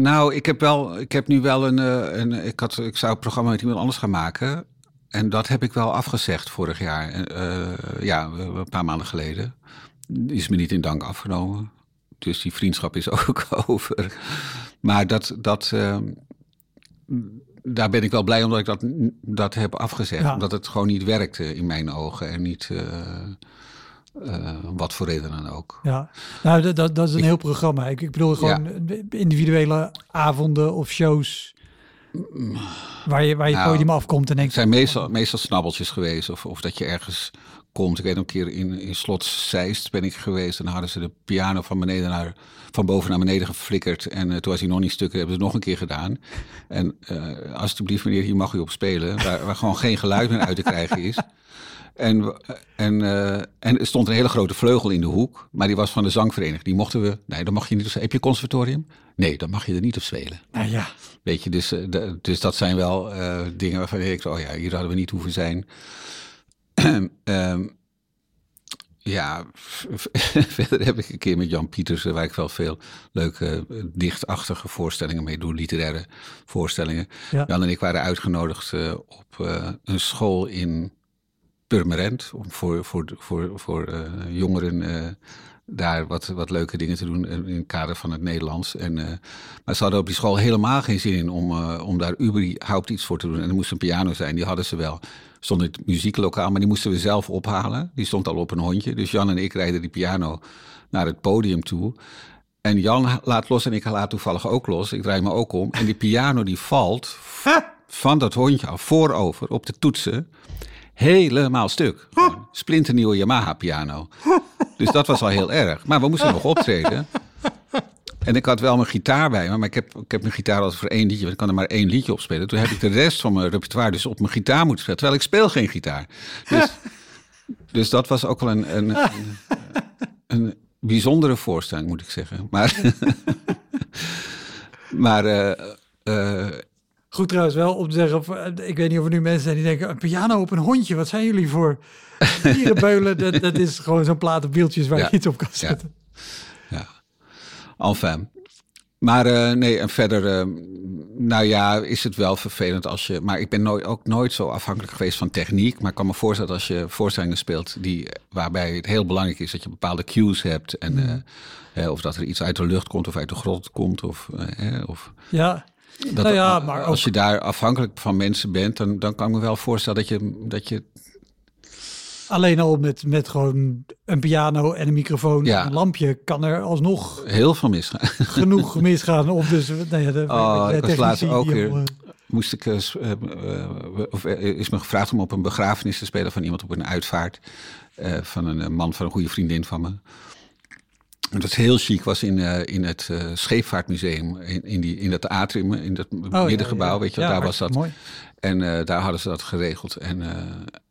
nou, ik heb, wel, ik heb nu wel een, eh, een ik, had, ik zou het programma met iemand anders gaan maken. En dat heb ik wel afgezegd vorig jaar. Eh, ja, een paar maanden geleden. Is me niet in dank afgenomen. Dus die vriendschap is ook over. Maar dat, dat, eh, daar ben ik wel blij omdat ik dat, dat heb afgezegd. Ja. Omdat het gewoon niet werkte in mijn ogen. En niet eh, eh, wat voor reden dan ook. Ja, nou, dat, dat, dat is een heel programma. Ik, ik bedoel gewoon individuele avonden of shows waar je, waar je Nou, podium afkomt en denkt... Het zijn meestal, meestal snabbeltjes geweest. Of, of dat je ergens komt. Ik weet een keer in, in Slot Zeist ben ik geweest. En dan hadden ze de piano van, beneden naar, van boven naar beneden geflikkerd. En eh, toen was hij nog niet stukken. Hebben ze het nog een keer gedaan. En eh alsjeblieft meneer, hier mag u op spelen. Waar, waar gewoon geen geluid meer uit te krijgen is. En, en, eh, en er stond een hele grote vleugel in de hoek. Maar die was van de zangvereniging. Die mochten we... Nee, dan mag je niet op Heb je conservatorium? Nee, dan mag je er niet op spelen. Nou ja, Weet je, dus, eh, dus dat zijn wel eh, dingen waarvan ik oh ja, hier hadden we niet hoeven zijn. Ehm, ja, verder heb ik een keer met Jan Pietersen, waar ik wel veel leuke dichtachtige voorstellingen mee doe, literaire voorstellingen. Ja. Jan en ik waren uitgenodigd op een school in Purmerend, om voor, voor, voor, voor eh, jongeren eh, daar wat, wat leuke dingen te doen in het kader van het Nederlands. En, eh, maar ze hadden op die school helemaal geen zin in om, om daar überhaupt iets voor te doen. En er moest een piano zijn, die hadden ze wel. Stond in het muzieklokaal, maar die moesten we zelf ophalen. Die stond al op een hondje. Dus Jan en ik rijden die piano naar het podium toe. En Jan laat los en ik laat toevallig ook los. Ik draai me ook om. En die piano die valt van dat hondje af, voorover, op de toetsen. Helemaal stuk. Gewoon splinternieuwe Yamaha piano. Dus dat was al heel erg. Maar we moesten nog optreden. En ik had wel mijn gitaar bij me, maar ik heb, ik heb mijn gitaar altijd voor één liedje. want Ik kan er maar één liedje op spelen. Toen heb ik de rest van mijn repertoire dus op mijn gitaar moeten spelen. Terwijl ik speel geen gitaar. Dus, dus dat was ook wel een, een, een, een bijzondere voorstelling, moet ik zeggen. Maar, maar eh, eh, goed trouwens wel om te zeggen, of, eh, ik weet niet of er nu mensen zijn die denken, een piano op een hondje, wat zijn jullie voor dierenbeulen? dat, dat is gewoon zo'n platen wieltjes waar Ja. je iets op kan Ja. zetten. Ja, enfin. Maar eh, nee, en verder, eh, nou ja, is het wel vervelend als je. Maar ik ben nooit, ook nooit zo afhankelijk geweest van techniek. Maar ik kan me voorstellen als je voorstellingen speelt die, waarbij het heel belangrijk is dat je bepaalde cues hebt. En, Mm. eh, of dat er iets uit de lucht komt of uit de grond komt. Of, of Ja, dat, Nou ja, maar als ook- je daar afhankelijk van mensen bent, dan, dan kan ik me wel voorstellen dat je, dat je alleen al met, met gewoon een piano en een microfoon Ja. en een lampje kan er alsnog heel veel misgaat. genoeg misgaan. Of dus, nou ja, de, Oh, de ik was laatst technici ook weer- eh, moest ik, eh, eh, of is me gevraagd om op een begrafenis te spelen van iemand op een uitvaart. van een man van een goede vriendin van me. Dat heel chic was in, eh, in het eh, Scheepvaartmuseum, in, in, die, in dat atrium, in dat oh, middengebouw, ja. weet je, Ja, daar was dat. Mooi. En eh, daar hadden ze dat geregeld. En,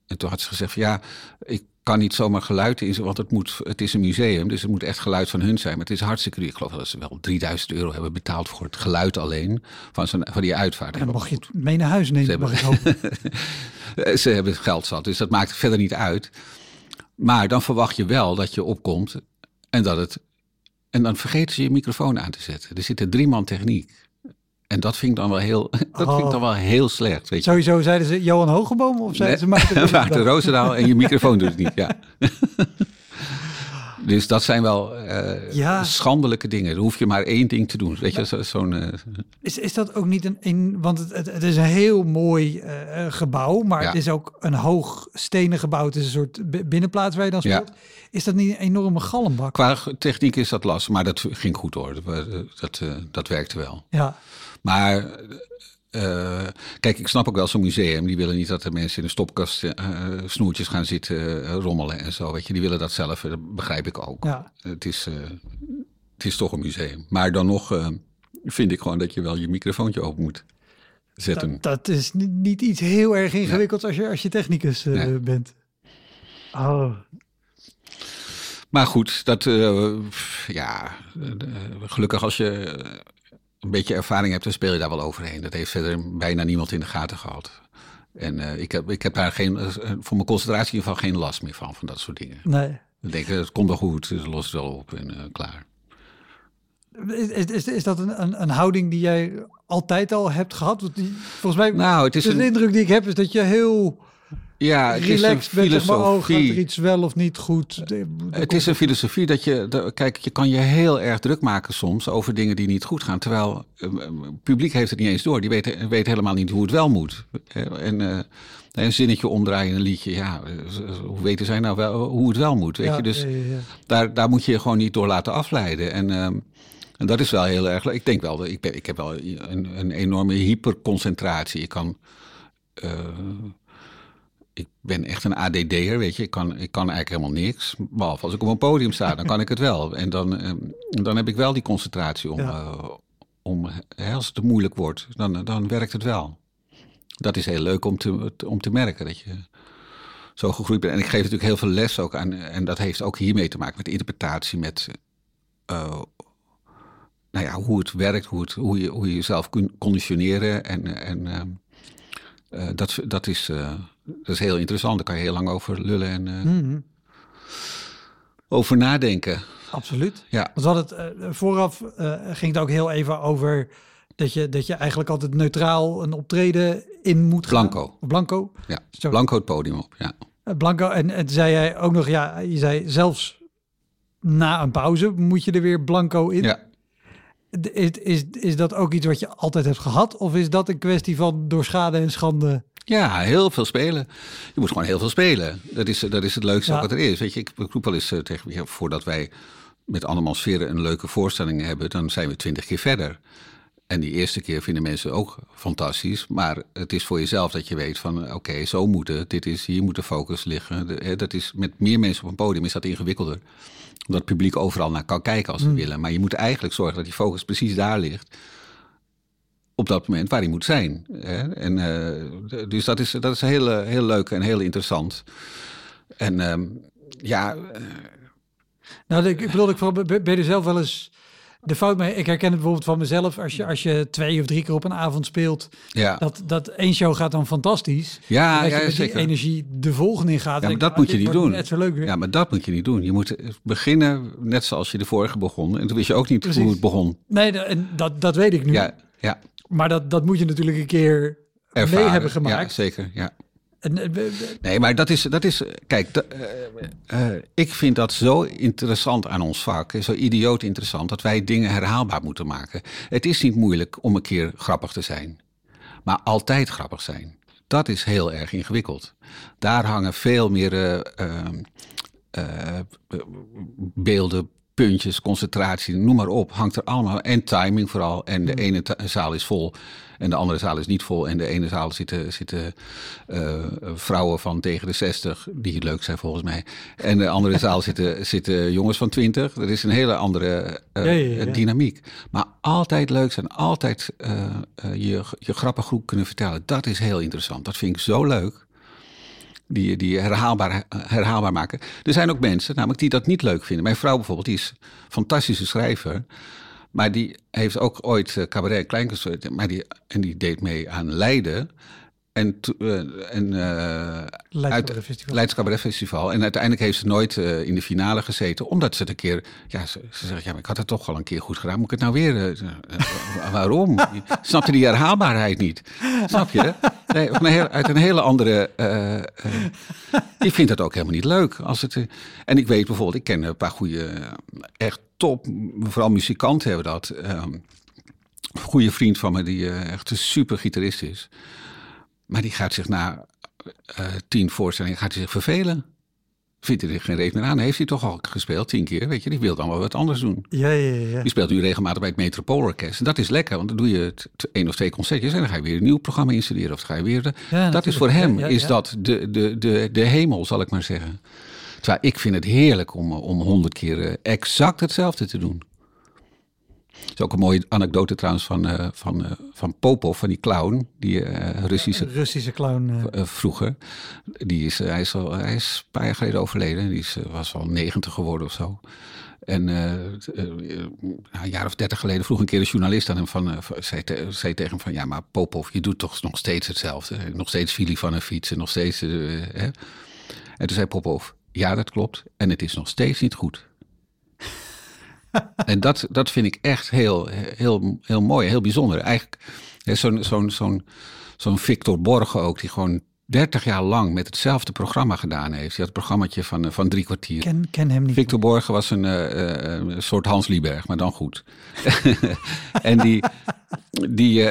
en toen had ze gezegd, van, ja, ik kan niet zomaar geluid in, want het, moet, het is een museum, dus het moet echt geluid van hun zijn. Maar het is hartstikke duur. Ik geloof dat ze wel 3000 euro hebben betaald voor het geluid alleen van, zo'n, van die uitvaart. En dan mag je het mee naar huis nemen, Ze mag ik. Eh, Ze hebben geld zat, dus dat maakt verder niet uit. Maar dan verwacht je wel dat je opkomt en dat het. En dan vergeten ze je microfoon aan te zetten. Er zitten drie man techniek. En dat vind ik dan wel heel, dat vind ik dan wel heel slecht. Weet je. Sowieso zeiden ze Johan Hogeboom of zeiden ze Maarten Maarten? Roosendaal en je microfoon doet het niet. Ja. Dus dat zijn wel eh, Ja. schandelijke dingen. Dan hoef je maar één ding te doen. Weet je, zo- zo'n. eh, Is, is dat ook niet een, een want het, het, is een heel mooi eh, gebouw, maar Ja. het is ook een hoog stenen gebouw. Het is een soort bi- binnenplaats waar je dan Ja. speelt. Is dat niet een enorme galmbak? qua techniek is dat lastig, maar dat ging goed hoor. Dat, dat, dat werkte wel. Ja, Maar eh, kijk, ik snap ook wel zo'n museum. Die willen niet dat de mensen in de stopkast eh, snoertjes gaan zitten eh, rommelen en zo. Weet je, die willen dat zelf. Dat begrijp ik ook. ja. Het, is, het is toch een museum. Maar dan nog vind ik gewoon dat je wel je microfoontje open moet zetten. Dat, dat is niet, niet iets heel erg ingewikkelds als, je, als je technicus Nee. bent. Oh, Maar goed, dat, ja, gelukkig als je een beetje ervaring hebt, dan speel je daar wel overheen. Dat heeft verder bijna niemand in de gaten gehad. En eh, ik, heb, ik heb daar geen, eh, voor mijn concentratie in ieder geval geen last meer van, van dat soort dingen. nee. Ik denk, eh, het komt wel goed, het lost het wel op en eh, klaar. Is, is, is, is dat een, een, een houding die jij altijd al hebt gehad? Want die, volgens mij, Nou, het is de een, indruk die ik heb is dat je heel Ja, het is een relaxed zeg maar, oh, gaat er filosofie. iets wel of niet goed? De- de- Het is een filosofie dat je, de- kijk, je kan je heel erg druk maken soms over dingen die niet goed gaan. Terwijl eh, eh, het publiek heeft het niet eens door. Die weet, weet helemaal niet hoe het wel moet. Eh, En eh, een zinnetje omdraaien een liedje. Ja, eh, hoe weten zij nou wel hoe het wel moet? Weet Ja, je? Dus ja, ja, ja. daar, daar moet je je gewoon niet door laten afleiden. En, ehm, en dat is wel heel erg. Ik denk wel, ik, ben, ik heb wel een, een enorme hyperconcentratie. Ik kan. eh, ik ben echt een ADD'er, weet je. Ik kan, ik kan eigenlijk helemaal niks. Behalve als ik op een podium sta, dan kan ik het wel. En dan, ehm, dan heb ik wel die concentratie om... Ja. eh, om hè, als het te moeilijk wordt, dan, dan werkt het wel. Dat is heel leuk om te, om te merken, dat je zo gegroeid bent. En ik geef natuurlijk heel veel les ook aan. En dat heeft ook hiermee te maken met interpretatie, met eh, nou ja, hoe het werkt, hoe, het, hoe, je, hoe je jezelf kunt conditioneren. En, en ehm, eh, dat, dat, is, dat is heel interessant. Daar kan je heel lang over lullen en eh, Mhm, over nadenken. absoluut. Ja. Want het, eh, vooraf eh, ging het ook heel even over dat je, dat je eigenlijk altijd neutraal een optreden in moet gaan. Blanco. Blanco. Ja, Zo. blanco het podium op. Ja. Blanco. En, en zei jij ook nog, ja, je zei zelfs na een pauze moet je er weer blanco in. Ja. Is, is, is dat ook iets wat je altijd hebt gehad? Of is dat een kwestie van door schade en schande? Ja, heel veel spelen. Je moet gewoon heel veel spelen. Dat is, dat is het leukste Ja. wat er is. Weet je, ik roep wel eens eh, tegen ja, voordat wij met Andermans Sferen een leuke voorstelling hebben, dan zijn we twintig keer verder. En die eerste keer vinden mensen ook fantastisch. Maar het is voor jezelf dat je weet van oké, zo moet het. Dit is, hier moet de focus liggen. Dat is, met meer mensen op een podium is dat ingewikkelder. Omdat het publiek overal naar kan kijken als ze willen. Maar je moet eigenlijk zorgen dat die focus precies daar ligt op dat moment waar hij moet zijn. Hè? En, eh, dus dat is, dat is heel, eh, heel leuk en heel interessant. En ehm, ja, eh, Nou, ik, ik bedoel, ik, ben er zelf wel eens de fout mee? Ik herken het bijvoorbeeld van mezelf. Als je, als je twee of drie keer op een avond speelt, ja. dat, dat één show gaat dan fantastisch. Ja, dat ja, je met die zeker. energie de volgende in gaat. Ja, maar dat moet je niet doen. Net zo leuk weer. ja, maar dat moet je niet doen. Je moet beginnen net zoals je de vorige begon. En toen wist je ook niet Precies. hoe het begon. Nee, en dat, dat weet ik nu. Ja, ja. Maar dat, dat moet je natuurlijk een keer Ervaren. mee hebben Ja, gemaakt. zeker, ja. En, eh, Nee, maar dat is, dat is kijk, dat, eh, eh, ik vind dat zo interessant aan ons vak, zo idioot interessant, dat wij dingen herhaalbaar moeten maken. Het is niet moeilijk om een keer grappig te zijn, maar altijd grappig zijn. Dat is heel erg ingewikkeld. Daar hangen veel meer eh, beelden, puntjes, concentratie, noem maar op, hangt er allemaal. En timing vooral. En de ene ta- zaal is vol en de andere zaal is niet vol. En de ene zaal zitten, zitten eh, vrouwen van tegen de 60, die leuk zijn volgens mij. En de andere zaal zitten, zitten jongens van 20. Dat is een hele andere eh, Ja, ja, ja. dynamiek. Maar altijd leuk zijn, altijd eh, je, je grappig goed kunnen vertellen. Dat is heel interessant. Dat vind ik zo leuk die, die herhaalbaar, herhaalbaar maken. Er zijn ook mensen namelijk die dat niet leuk vinden. Mijn vrouw bijvoorbeeld, die is een fantastische schrijver. Maar die heeft ook ooit eh, cabaret en kleinkunst... Maar die, en die deed mee aan Leiden. En, eh, en, eh, Festival. Leids Cabaret Festival. En uiteindelijk heeft ze nooit eh, in de finale gezeten. Omdat ze het een keer... Ja, ze, ze zegt, ja, maar ik had het toch al een keer goed gedaan. Moet ik het nou weer... waarom? Snapte die herhaalbaarheid niet. Snap je? Nee, van een heel- uit een hele andere... die vindt het ook helemaal niet leuk. Als het, en ik weet bijvoorbeeld, ik ken een paar goede, echt top, vooral muzikanten hebben dat. ehm, een goede vriend van me, die echt een super gitarist is. Maar die gaat zich na eh, tien voorstellingen gaat hij zich vervelen. Vindt hij er geen reet meer aan. Heeft hij toch al gespeeld, tien keer, weet je. Die wil dan wel wat anders doen. Ja, ja, ja. Die speelt nu regelmatig bij het Metropoolorkest. En dat is lekker, want dan doe je één of twee concertjes... en dan ga je weer een nieuw programma installeren. Of ga je weer... De, Ja, dat is voor hem, Ja, ja, is dat de, de, de, de hemel, zal ik maar zeggen. Terwijl ik vind het heerlijk om om honderd keer eh, exact hetzelfde te doen. Is ook een mooie anekdote trouwens van, eh, van, eh, van Popov, van die clown, die eh, Russische Russische clown. vroeger. Die is, hij, is al, hij is een paar jaar geleden overleden. Die is, was al 90 geworden of zo. En een jaar of dertig geleden vroeg een keer een journalist aan hem van, zei, te- zei tegen hem van, ja, maar Popov, je doet toch nog steeds hetzelfde. Nog steeds filie van een fiets en nog steeds. hè? En toen zei Popov, ja, dat klopt. En het is nog steeds niet goed. en dat, dat vind ik echt heel, heel, heel mooi, heel bijzonder. Eigenlijk zo'n zo'n zo'n zo'n Victor Borge ook, die gewoon 30 jaar lang met hetzelfde programma gedaan heeft. Die had het programmaatje van, eh, van drie kwartier. Ken, ken hem niet. Victor Borgen was een, eh, eh, soort Hans Lieberg, maar dan goed. en die, die,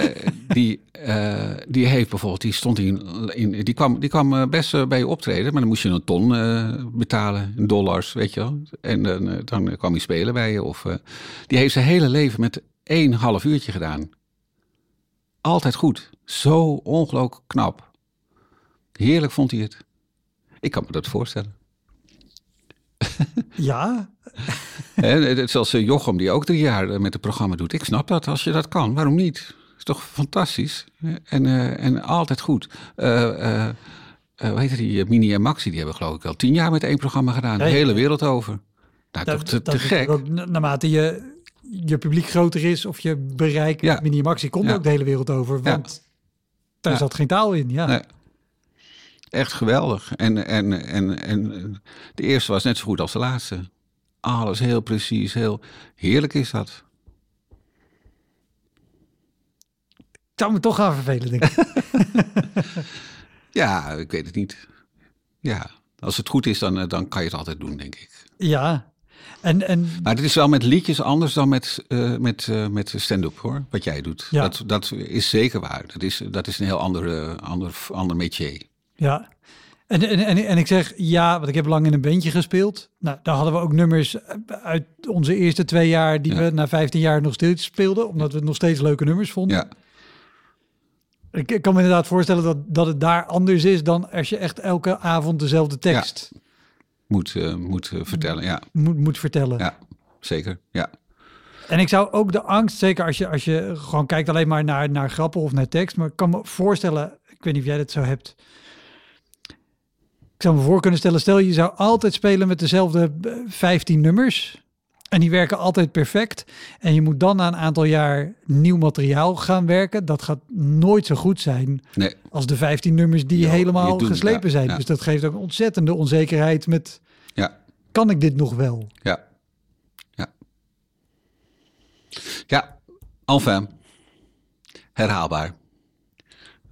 die, die heeft bijvoorbeeld, die stond in, in die kwam, die kwam best bij je optreden, maar dan moest je een ton betalen, in dollars, weet je wel. En dan, dan kwam hij spelen bij je. Of, die heeft zijn hele leven met één half uurtje gedaan. Altijd goed. Zo ongelooflijk knap. Heerlijk vond hij het. Ik kan me dat voorstellen. Ja, zoals eh, Jochem, die ook drie jaar eh, met het programma doet. Ik snap dat, als je dat kan. Waarom niet? is toch fantastisch? En, eh, en altijd goed. Eh, eh, hoe heet die Mini en Maxi, die hebben geloof ik al tien jaar met één programma gedaan. De hele wereld over. Nou, toch dat, te, dat te is gek. ook naarmate je, je publiek groter is of je bereik Ja. met Minimaxi komt Ja. ook de hele wereld over. Ja. Want daar zat geen taal in. Ja. Nee. Echt geweldig. En, en, en, en de eerste was net zo goed als de laatste. Alles heel precies, heel heerlijk is dat. Ik zou me toch gaan vervelen, denk ik. Ja, ik weet het niet. Ja, als het goed is, dan, eh, dan kan je het altijd doen, denk ik. ja. En, en Maar het is wel met liedjes anders dan met, eh, met, eh, met stand-up, hoor. Wat jij doet. Ja. Dat, dat is zeker waar. Dat is, dat is een heel ander, eh, ander, ander métier. Ja. En, en, en, en ik zeg ja, want ik heb lang in een bandje gespeeld. Nou, daar hadden we ook nummers uit onze eerste twee jaar die Ja. we na 15 jaar nog steeds speelden, omdat we nog steeds leuke nummers vonden. Ja, Ik, ik kan me inderdaad voorstellen dat, dat het daar anders is dan als je echt elke avond dezelfde tekst moet, eh, moet eh, vertellen. Ja, moet, moet vertellen. ja, zeker. Ja. En ik zou ook de angst, zeker als je, als je gewoon kijkt alleen maar naar, naar grappen of naar tekst, maar ik kan me voorstellen, ik weet niet of jij dat zo hebt. Ik zou me voor kunnen stellen, stel je zou altijd spelen met dezelfde eh, 15 nummers. En die werken altijd perfect. En je moet dan na een aantal jaar nieuw materiaal gaan werken. Dat gaat nooit zo goed zijn Nee, als de 15 nummers die helemaal geslepen ja, zijn. ja. Dus dat geeft ook een ontzettende onzekerheid met, ja, kan ik dit nog wel? ja. Ja. Ja, enfin. Herhaalbaar.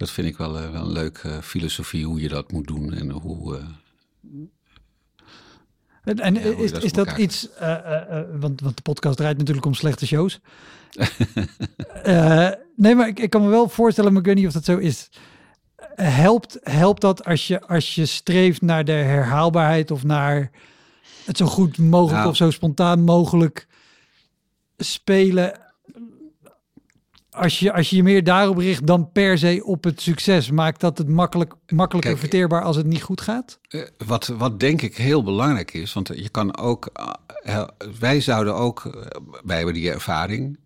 Dat vind ik wel, eh, wel een leuke filosofie, hoe je dat moet doen en hoe... eh, En, en Ja, is, dat is dat iets, eh, eh, eh, want, want de podcast draait natuurlijk om slechte shows. Eh, nee, maar ik, ik kan me wel voorstellen, maar ik weet niet of dat zo is. Helpt, helpt dat als je, als je streeft naar de herhaalbaarheid of naar het zo goed mogelijk Nou. of zo spontaan mogelijk spelen? Als je, als je je meer daarop richt dan per se op het succes, maakt dat het makkelijk, makkelijker Kijk, verteerbaar als het niet goed gaat? Eh, Wat, wat denk ik heel belangrijk is, want je kan ook, eh, wij zouden ook, eh, wij hebben die ervaring,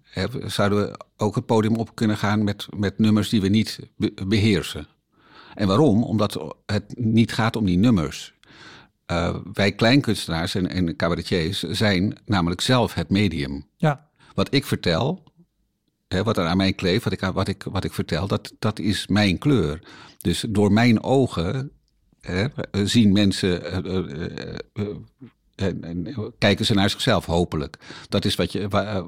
zouden we ook het podium op kunnen gaan met, met nummers die we niet be- beheersen. En waarom? Omdat het niet gaat om die nummers. Wij kleinkunstenaars en, en cabaretiers zijn namelijk zelf het medium. Ja, Wat ik vertel, wat er aan mij kleeft, wat ik, wat ik, wat ik vertel, dat, dat is mijn kleur. Dus door mijn ogen hè, eh, zien mensen, eh, eh, en, en kijken ze naar zichzelf, hopelijk. Dat is wat, je, wa-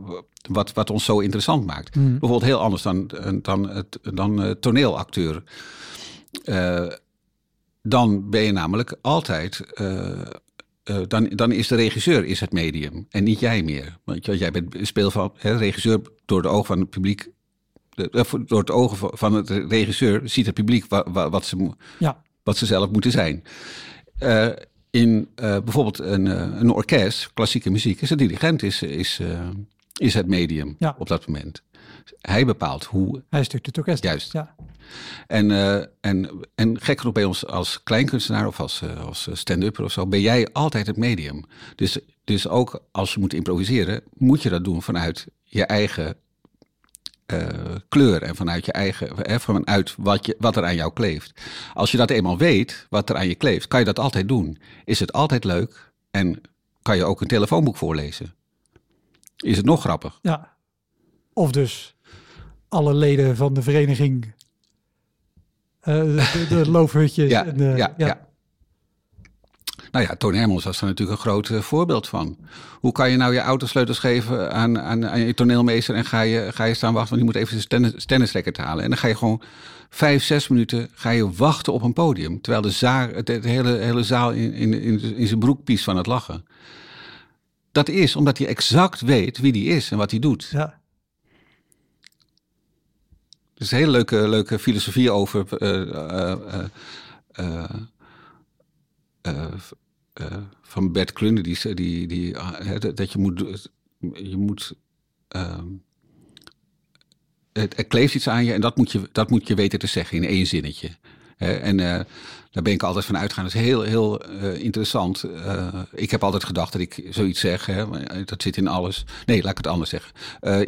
wat, wat ons zo interessant maakt. Bijvoorbeeld heel anders dan, dan, het, dan toneelacteur. Dan ben je namelijk altijd eh, dan, dan is de regisseur is het medium en niet jij meer. Want jij- jij bent speel van hè, regisseur door de ogen van het publiek. de- eh, door het ogen van- het regisseur ziet het publiek wa- wa- wat, ze, ja, wat ze zelf moeten zijn. Eh, in bijvoorbeeld een, een orkest, klassieke muziek, is de dirigent is, is, is het medium Ja. op dat moment. Hij bepaalt hoe hij stuurt het orkest. Juist. Ja. en, eh, en, en gek genoeg bij ons als kleinkunstenaar of als, eh, als stand-upper of zo, ben jij altijd het medium. Dus, dus ook als je moet improviseren, moet je dat doen vanuit je eigen eh, kleur en vanuit je eigen, eh, vanuit wat, je, wat er aan jou kleeft. Als je dat eenmaal weet, wat er aan je kleeft, kan je dat altijd doen. Is het altijd leuk en kan je ook een telefoonboek voorlezen. Is het nog grappig? Ja. Of dus alle leden van de vereniging. eh, de, de loofhutjes. Ja, en de, ja, ja. Nou ja, Toon Hermans was daar natuurlijk een groot eh, voorbeeld van. Hoe kan je nou je autosleutels geven aan, aan, aan je toneelmeester en ga je, ga je staan wachten, want die moet even zijn stennisrekker halen. En dan ga je gewoon vijf, zes minuten ga je wachten op een podium. Terwijl de, zaal, de, hele, hele zaal in, in, in, in zijn broek piest van het lachen. Dat is omdat hij exact weet wie die is en wat hij doet. Ja. Is een hele leuke, leuke filosofie over. Uh, van Bert Klunde, die, die, die, dat je moet. Je moet ehm, het, kleeft iets aan je en dat moet je, dat moet je weten te zeggen in één zinnetje. en daar ben ik altijd van uitgegaan. Dat is heel, heel uh, interessant. Uh, ik heb altijd gedacht dat ik zoiets zeg. Hè, dat zit in alles. Nee, laat ik het anders zeggen.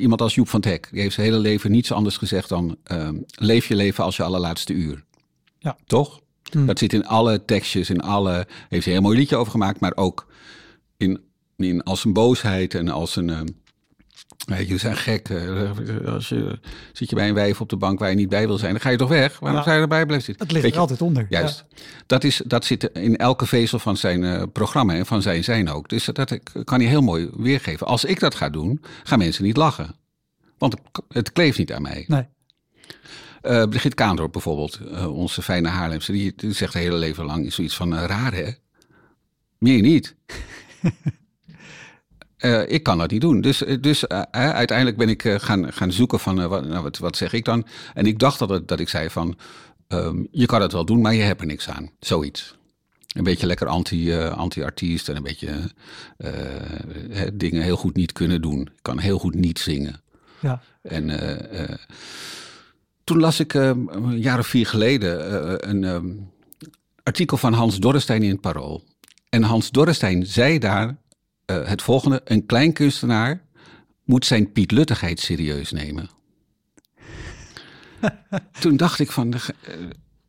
iemand als Joep van Teck, die heeft zijn hele leven niets anders gezegd dan... Ehm, leef je leven als je allerlaatste uur. Ja. Toch? Hmm. Dat zit in alle tekstjes, in alle... Heeft hij een heel mooi liedje over gemaakt, maar ook in, in als een boosheid en als een... Jullie zijn gek. Eh, als je, zit je bij een wijf op de bank waar je niet bij wil zijn, dan ga je toch weg? Waarom ja. zou je erbij blijven zitten? Het ligt er altijd onder. Juist. Dat, is, dat zit in elke vezel van zijn uh, programma en van zijn zijn ook. Dus dat kan hij heel mooi weergeven. Als ik dat ga doen, gaan mensen niet lachen. Want het, kleeft niet aan mij. Nee. Uh, Brigitte Kaandorp bijvoorbeeld, onze fijne Haarlemse, die, die zegt het hele leven lang zoiets van raar hè? Meer niet. Uh, ik kan dat niet doen. Dus, eh, dus uh, uiteindelijk ben ik gaan, gaan zoeken van wat, nou, wat, wat, zeg ik dan? En ik dacht dat, het, dat ik zei van um, je kan het wel doen, maar je hebt er niks aan. Zoiets. Een beetje lekker anti, anti-artiest en een beetje dingen heel goed niet kunnen doen. Ik kan heel goed niet zingen. Ja. En toen las ik een jaar of vier geleden een um, artikel van Hans Dorrestein in het Parool. En Hans Dorrestein zei daar uh, het volgende. Een klein kunstenaar moet zijn pietluttigheid serieus nemen. Toen dacht ik van, uh,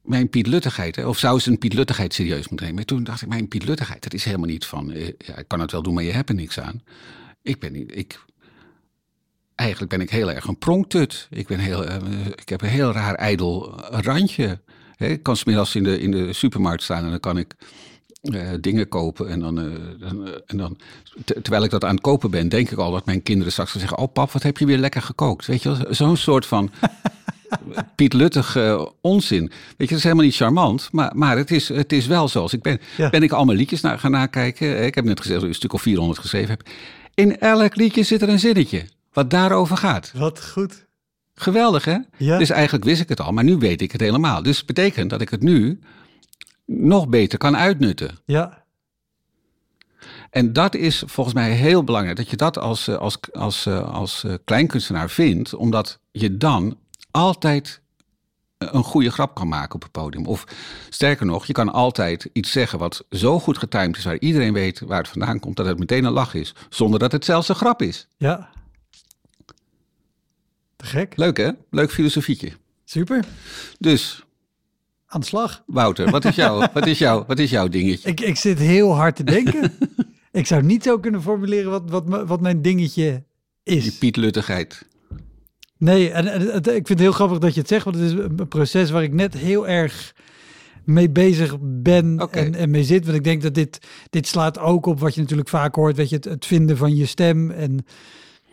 mijn pietluttigheid, of zou ze een pietluttigheid serieus moeten nemen? Toen dacht ik, mijn pietluttigheid, dat is helemaal niet van, uh, ja, ik kan het wel doen, maar je hebt er niks aan. Ik ben niet, ik, eigenlijk ben ik heel erg een pronktut. Ik, ben heel, ik heb een heel raar ijdel randje. Ik kan smiddags in de, in de supermarkt staan en dan kan ik uh, dingen kopen. En dan, uh, dan, uh, en dan terwijl ik dat aan het kopen ben, denk ik al dat mijn kinderen straks zeggen: Oh, pap, wat heb je weer lekker gekookt? Weet je, zo'n soort van pietluttig onzin. Weet je, dat is helemaal niet charmant, maar, maar het, is, het is wel zoals ik ben. Ja. Ben ik allemaal liedjes naar, gaan nakijken? Ik heb net gezegd dat ik een stuk of 400 geschreven heb. In elk liedje zit er een zinnetje wat daarover gaat. Wat goed. Geweldig, hè? Ja. Dus eigenlijk wist ik het al, maar nu weet ik het helemaal. Dus betekent dat ik het nu nog beter kan uitnutten. Ja. En dat is volgens mij heel belangrijk, dat je dat als, eh, als, als, eh, als eh, kleinkunstenaar vindt, omdat je dan altijd een goede grap kan maken op het podium. Of sterker nog, je kan altijd iets zeggen wat zo goed getimed is, waar iedereen weet waar het vandaan komt, dat het meteen een lach is, zonder dat het zelfs een grap is. Ja. Te gek. Leuk hè? Leuk filosofietje. Super. Dus aan de slag. Wouter, wat is, jouw, wat is, jouw, wat is jouw dingetje? Ik, ik zit heel hard te denken. ik zou niet zo kunnen formuleren wat, wat, wat mijn dingetje is. Die pietluttigheid. Nee, en, en, ik vind het heel grappig dat je het zegt, want het is een proces waar ik net heel erg mee bezig ben okay. en, en mee zit. Want ik denk dat dit, dit slaat ook op wat je natuurlijk vaak hoort, weet je, het, het vinden van je stem. En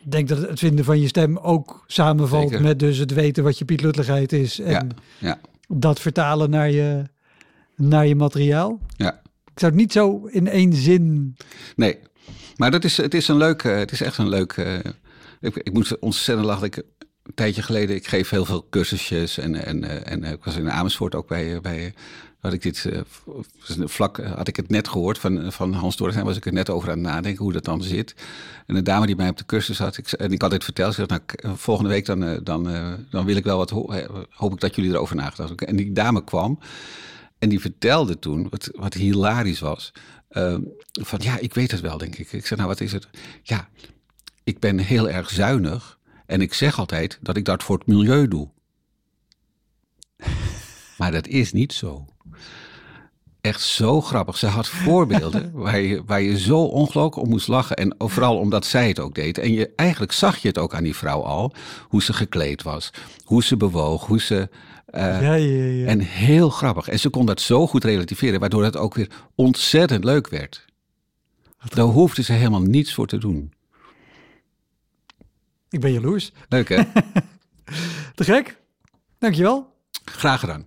ik denk dat het vinden van je stem ook samenvalt Zeker. met dus het weten wat je pietluttigheid is. En Ja, ja, dat vertalen naar je, naar je materiaal. ja. Ik zou het niet zo in één zin. Nee, maar dat is, het is een leuk, eh, het is echt een leuk. eh, ik, ik moet ontzettend lachen. Ik, een tijdje geleden, ik geef heel veel cursusjes en, en, eh, en eh, ik was in Amersfoort ook bij, bij had ik dit eh, vlak, eh, had ik het net gehoord van, van Hans Dorrestein, was ik er net over aan het nadenken hoe dat dan zit. En een dame die mij op de cursus had, ik, en ik had dit verteld, ze zei, nou, volgende week dan, eh, dan, eh, dan wil ik wel wat, ho- eh, hoop ik dat jullie erover nagedacht. En die dame kwam en die vertelde toen, wat, wat hilarisch was, eh, van ja, ik weet het wel, denk ik. Ik zei, nou, wat is het? Ja, ik ben heel erg zuinig en ik zeg altijd dat ik dat voor het milieu doe. Maar dat is niet zo. Echt zo grappig. Ze had voorbeelden waar je, waar je zo ongelooflijk om moest lachen. En vooral omdat zij het ook deed. En je, eigenlijk zag je het ook aan die vrouw al. Hoe ze gekleed was. Hoe ze bewoog. Hoe ze Eh, Ja, ja, ja. En heel grappig. En ze kon dat zo goed relativeren, waardoor het ook weer ontzettend leuk werd. Daar hoefde ze helemaal niets voor te doen. Ik ben jaloers. Leuk hè? Te gek. Dankjewel. Graag gedaan.